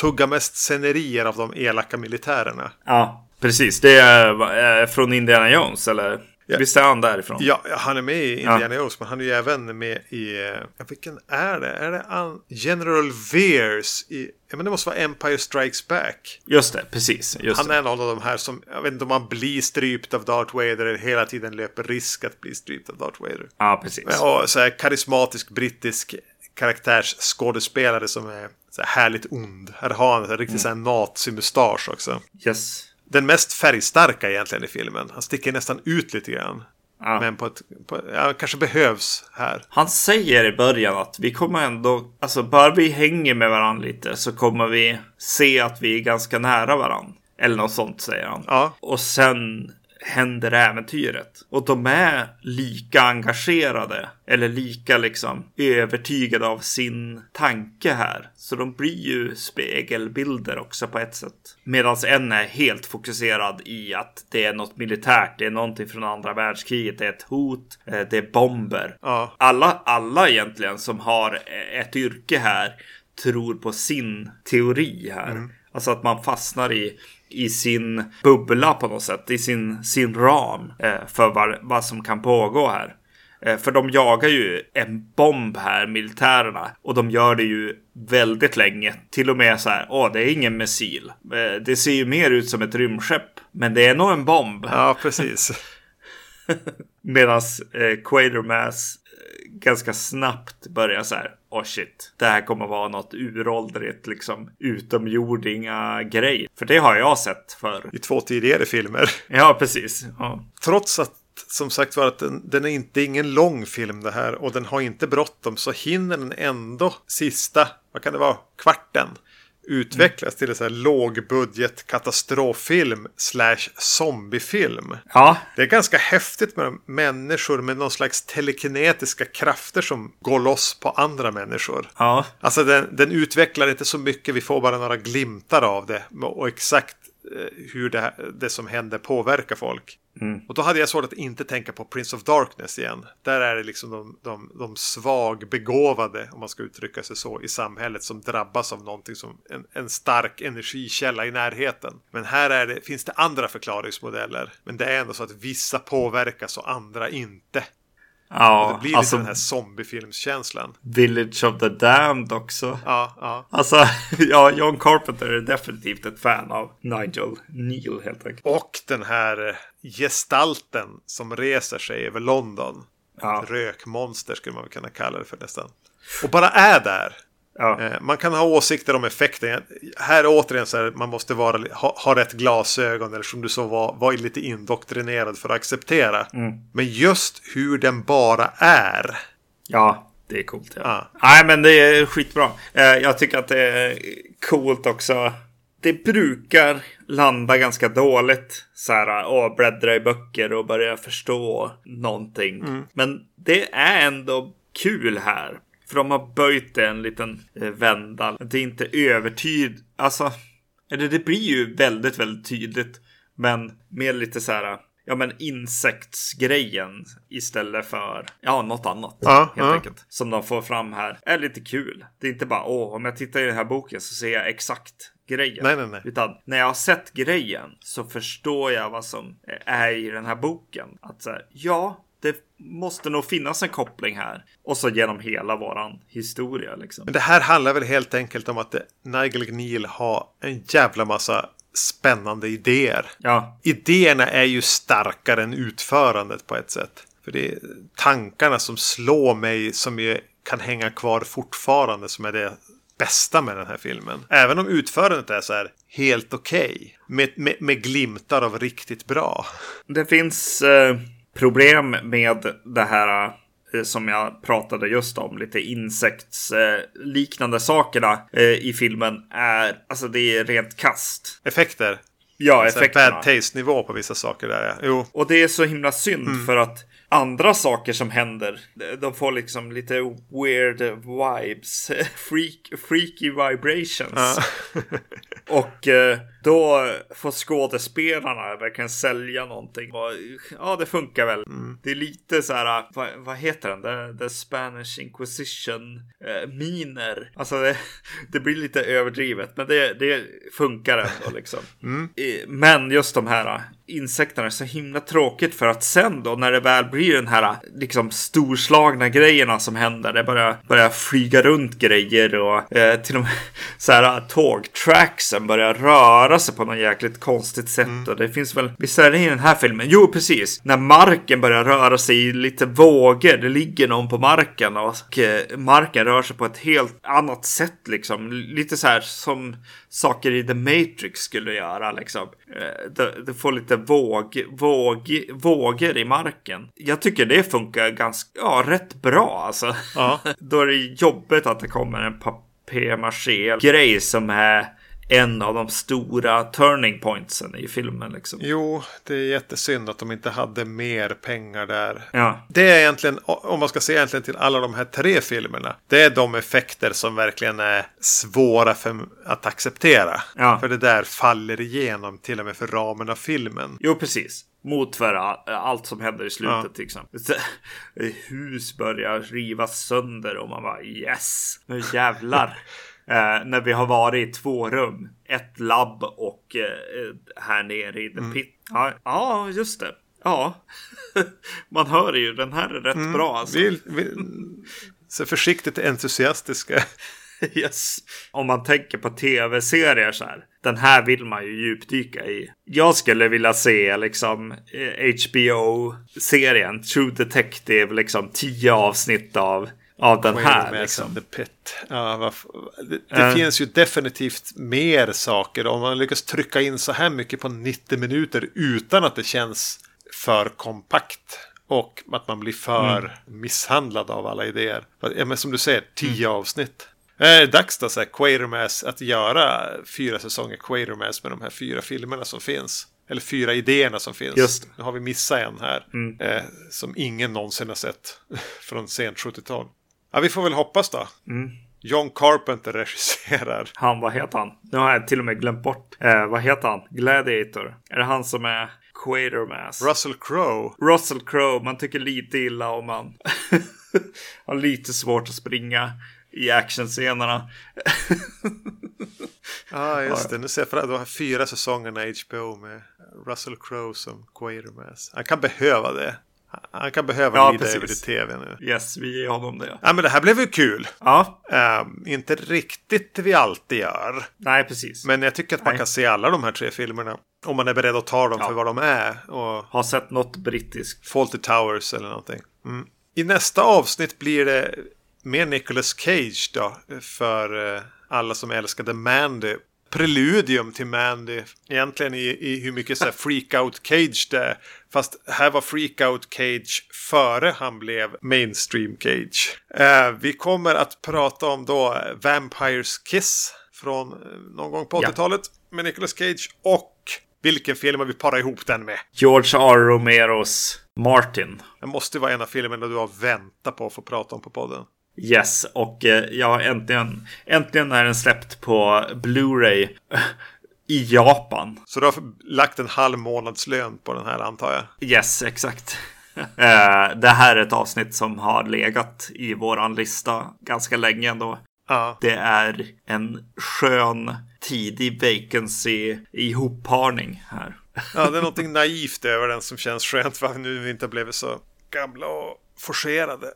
tugga mest scenerier av de elaka militärerna. Ja, precis. Det är från Indiana Jones eller? Ja. Visst är han därifrån? Ja, han är med i Indiana. Jones, men han är ju även med i... Ja, vilken är det? Är det General Veers i... Men det måste vara Empire Strikes Back. Just det, precis. Just han är någon av de här som, jag vet inte om han blir strypt av Darth Vader eller hela tiden löper risk att bli strypt av Darth Vader. Ja, precis. Och så här karismatisk brittisk karaktärsskådespelare som är så här härligt ond. Här har han en riktigt mm. nazimustasch också. Yes den mest färgstarka egentligen i filmen. Han sticker nästan ut lite grann. Ja. Men på ett, på, ja, kanske behövs här. Han säger i början att vi kommer ändå, alltså bara vi hänger med varandra lite så kommer vi se att vi är ganska nära varandra. Eller något sånt säger han. Ja. Och sen händer äventyret. Och de är lika engagerade eller lika liksom övertygade av sin tanke här. Så de blir ju spegelbilder också på ett sätt. Medan en är helt fokuserad i att det är något militärt. Det är någonting från andra världskriget. Det är ett hot. Eh, det är bomber. Ja. Alla, alla egentligen som har ett yrke här tror på sin teori här. Mm. Alltså att man fastnar i i sin bubbla på något sätt, i sin, sin ram eh, för vad, vad som kan pågå här. Eh, för de jagar ju en bomb här, militärerna. Och de gör det ju väldigt länge. Till och med så här, åh, det är ingen missil. Eh, det ser ju mer ut som ett rymdskepp. Men det är nog en bomb. Ja, precis. Medan eh, Quatermass eh, ganska snabbt börjar så här. Oh shit, det här kommer vara något uråldrigt liksom utomjordinga grej. För det har jag sett för. I två tidigare filmer. Ja, precis. Ja. Trots att som sagt var att den, den är inte ingen lång film det här och den har inte bråttom så hinner den ändå sista, vad kan det vara, kvarten utvecklas till en sån här lågbudget katastroffilm slash zombiefilm. Ja. Det är ganska häftigt med människor med någon slags telekinetiska krafter som går loss på andra människor. Ja. Alltså den, den utvecklar inte så mycket, vi får bara några glimtar av det och exakt eh, hur det, det som händer påverkar folk. Mm. Och då hade jag svårt att inte tänka på Prince of Darkness igen. Där är det liksom de, de, de svagbegåvade, om man ska uttrycka sig så, i samhället som drabbas av någonting som en, en stark energikälla i närheten. Men här är det, finns det andra förklaringsmodeller. Men det är ändå så att vissa påverkas och andra inte. Ja, Och det blir alltså lite den här zombiefilmskänslan. Village of the Damned också. Ja, ja. Alltså, ja, John Carpenter är definitivt ett fan av Nigel Neal helt enkelt. Och den här eh, gestalten som reser sig över London. Ja. Ett rökmonster skulle man kunna kalla det för nästan. Och bara är där. Ja, Eh, Man kan ha åsikter om effekten. Här återigen så här, man måste vara, ha, ha rätt glasögon eller som du sa var, var lite indoktrinerad för att acceptera. Men just hur den bara är. ja det är coolt. Ja. Ja. Nej, men det är skitbra. Eh, Jag tycker att det är coolt också. Det brukar landa ganska dåligt. Så här, åh, bläddra i böcker och börja förstå någonting. Men det är ändå kul här. För de har böjt det en liten eh, vända. Det är inte övertyd. Alltså, eller det blir ju väldigt, väldigt tydligt. Men med lite så här, ja men insektsgrejen istället för, ja något annat. Ja, helt ja. enkelt. Som de får fram här. Är lite kul. Det är inte bara, åh, om jag tittar i den här boken så ser jag exakt grejen. Nej, nej, nej. Utan när jag har sett grejen så förstår jag vad som är i den här boken. Att så här, ja, det måste nog finnas en koppling här. Och så genom hela våran historia liksom. Men det här handlar väl helt enkelt om att Nigel Neal har en jävla massa spännande idéer. Ja, Idéerna är ju starkare än utförandet på ett sätt. För det är tankarna som slår mig som ju kan hänga kvar fortfarande som är det bästa med den här filmen. Även om utförandet är så här helt okej. med, med, med glimtar av riktigt bra. det finns eh, problem med det här eh, som jag pratade just om. Lite insektsliknande liknande sakerna eh, i filmen. är Alltså det är rent kast. Effekter. Ja, Så här effekterna. bad taste nivå på vissa saker där ja. Jo. Och det är så himla synd för att andra saker som händer, de får liksom lite weird vibes. Freak, freaky vibrations. Och eh, då får skådespelarna verkligen sälja någonting. Och, ja, det funkar väl. Det är lite så här, vad, vad heter den? The, the Spanish Inquisition eh, miner. Alltså det, det blir lite överdrivet, men det, det funkar ändå liksom. Eh, Men just de här eh, insekterna är så himla tråkigt för att sen då när det väl blir den här liksom storslagna grejerna som händer. Det börjar, börjar flyga runt grejer och eh, till och med så här tågtracksen börjar röra sig på något jäkligt konstigt sätt. Och det finns väl, visst är det i den här filmen? Jo, precis. När marken börjar röra sig i lite vågor. Det ligger någon på marken och eh, marken rör sig på ett helt annat sätt liksom. Lite så här som saker i The Matrix skulle göra liksom. Eh, Det, det får lite våg, våg, vågor i marken. Jag tycker det funkar ganska, ja, rätt bra alltså. Ja. Då är det jobbigt att det kommer en papier-maché-grej som är en av de stora turning pointsen i filmen liksom. Jo, det är jättesynd att de inte hade mer pengar där. Ja, Det är egentligen, om man ska se egentligen till alla de här tre filmerna. Det är de effekter som verkligen är svåra för att acceptera. Ja. För det där faller igenom till och med för ramen av filmen. jo precis. Mot allt som händer i slutet Ja. till exempel. Hus börjar rivas sönder och man bara yes, nu jävlar. Eh, när vi har varit i två rum. Ett labb och eh, här nere i the Mm. pit. Ja, ja, just det. Ja, man hör ju. Den här är rätt mm, bra. Alltså. Vi, vi, så försiktigt entusiastiska. Yes. Om man tänker på tv-serier så här. Den här vill man ju djupdyka i. Jag skulle vilja se liksom HBO-serien eh, True Detective, liksom tio avsnitt av av den här. Liksom. The Pit. Ja, det, det uh. finns ju definitivt mer saker om man lyckas trycka in så här mycket på 90 minuter utan att det känns för kompakt. Och att man blir för mm. misshandlad av alla idéer. Ja, men som du säger, tio mm. avsnitt. Är dags då, så här, Quatermass, att göra fyra säsonger Quatermass med de här fyra filmerna som finns. Eller fyra idéerna som finns. Just. Nu har vi missat en här. Mm. Eh, som ingen någonsin har sett från sent 70-tal. Ja, vi får väl hoppas då. Mm. John Carpenter regisserar. Han, vad heter han? Nu har jag till och med glömt bort. Eh, vad heter han? Gladiator. Är det han som är Quatermass? Russell Crowe. Russell Crowe. Man tycker lite illa om han. har lite svårt att springa i actionscenerna. Ja, ah, just det. Nu ser jag för de här fyra säsongerna HBO med Russell Crowe som Quatermass. Han kan behöva det. Han kan behöva ja, lida över i tv nu. Yes, vi ger honom det. Ja, men det här blev ju kul. Ja. Um, inte riktigt det vi alltid gör. Nej, precis. Men jag tycker att man Nej. kan se alla de här tre filmerna. Om man är beredd att ta dem ja. för vad de är. Och... Har sett något brittiskt. Fawlty Towers eller någonting. Mm. I nästa avsnitt blir det mer Nicolas Cage då. För uh, alla som älskade Mandy preludium till Mandy. Egentligen i, i hur mycket så här freak-out Cage det är. Fast här var freak-out Cage före han blev mainstream Cage. Eh, vi kommer att prata om då Vampires Kiss från eh, någon gång på 80-talet ja. med Nicolas Cage. Och vilken film har vi parat ihop den med? George R. Romeros Martin. Det måste vara en av filmerna du har väntat på att få prata om på podden. Yes, och eh, ja, äntligen, äntligen är den släppt på Blu-ray i Japan. Så du har lagt en halv månadslön på den här antar jag? Yes, exakt. Eh, det här är ett avsnitt som har legat i våran lista ganska länge ändå. Ja. Det är en skön tidig vacancy ihopparning här. Ja, det är någonting naivt över den som känns skönt för att nu vi inte blivit så gamla och forcerade.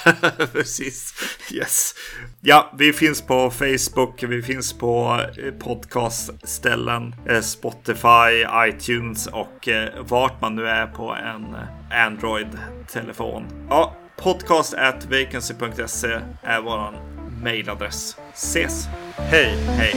Precis. Yes. Ja, vi finns på Facebook, vi finns på eh, podcastställen, eh, Spotify, iTunes och eh, vart man nu är på en Android-telefon. Ja, podcast at vacancy.se är våran mailadress. Ses! Hej! Hej!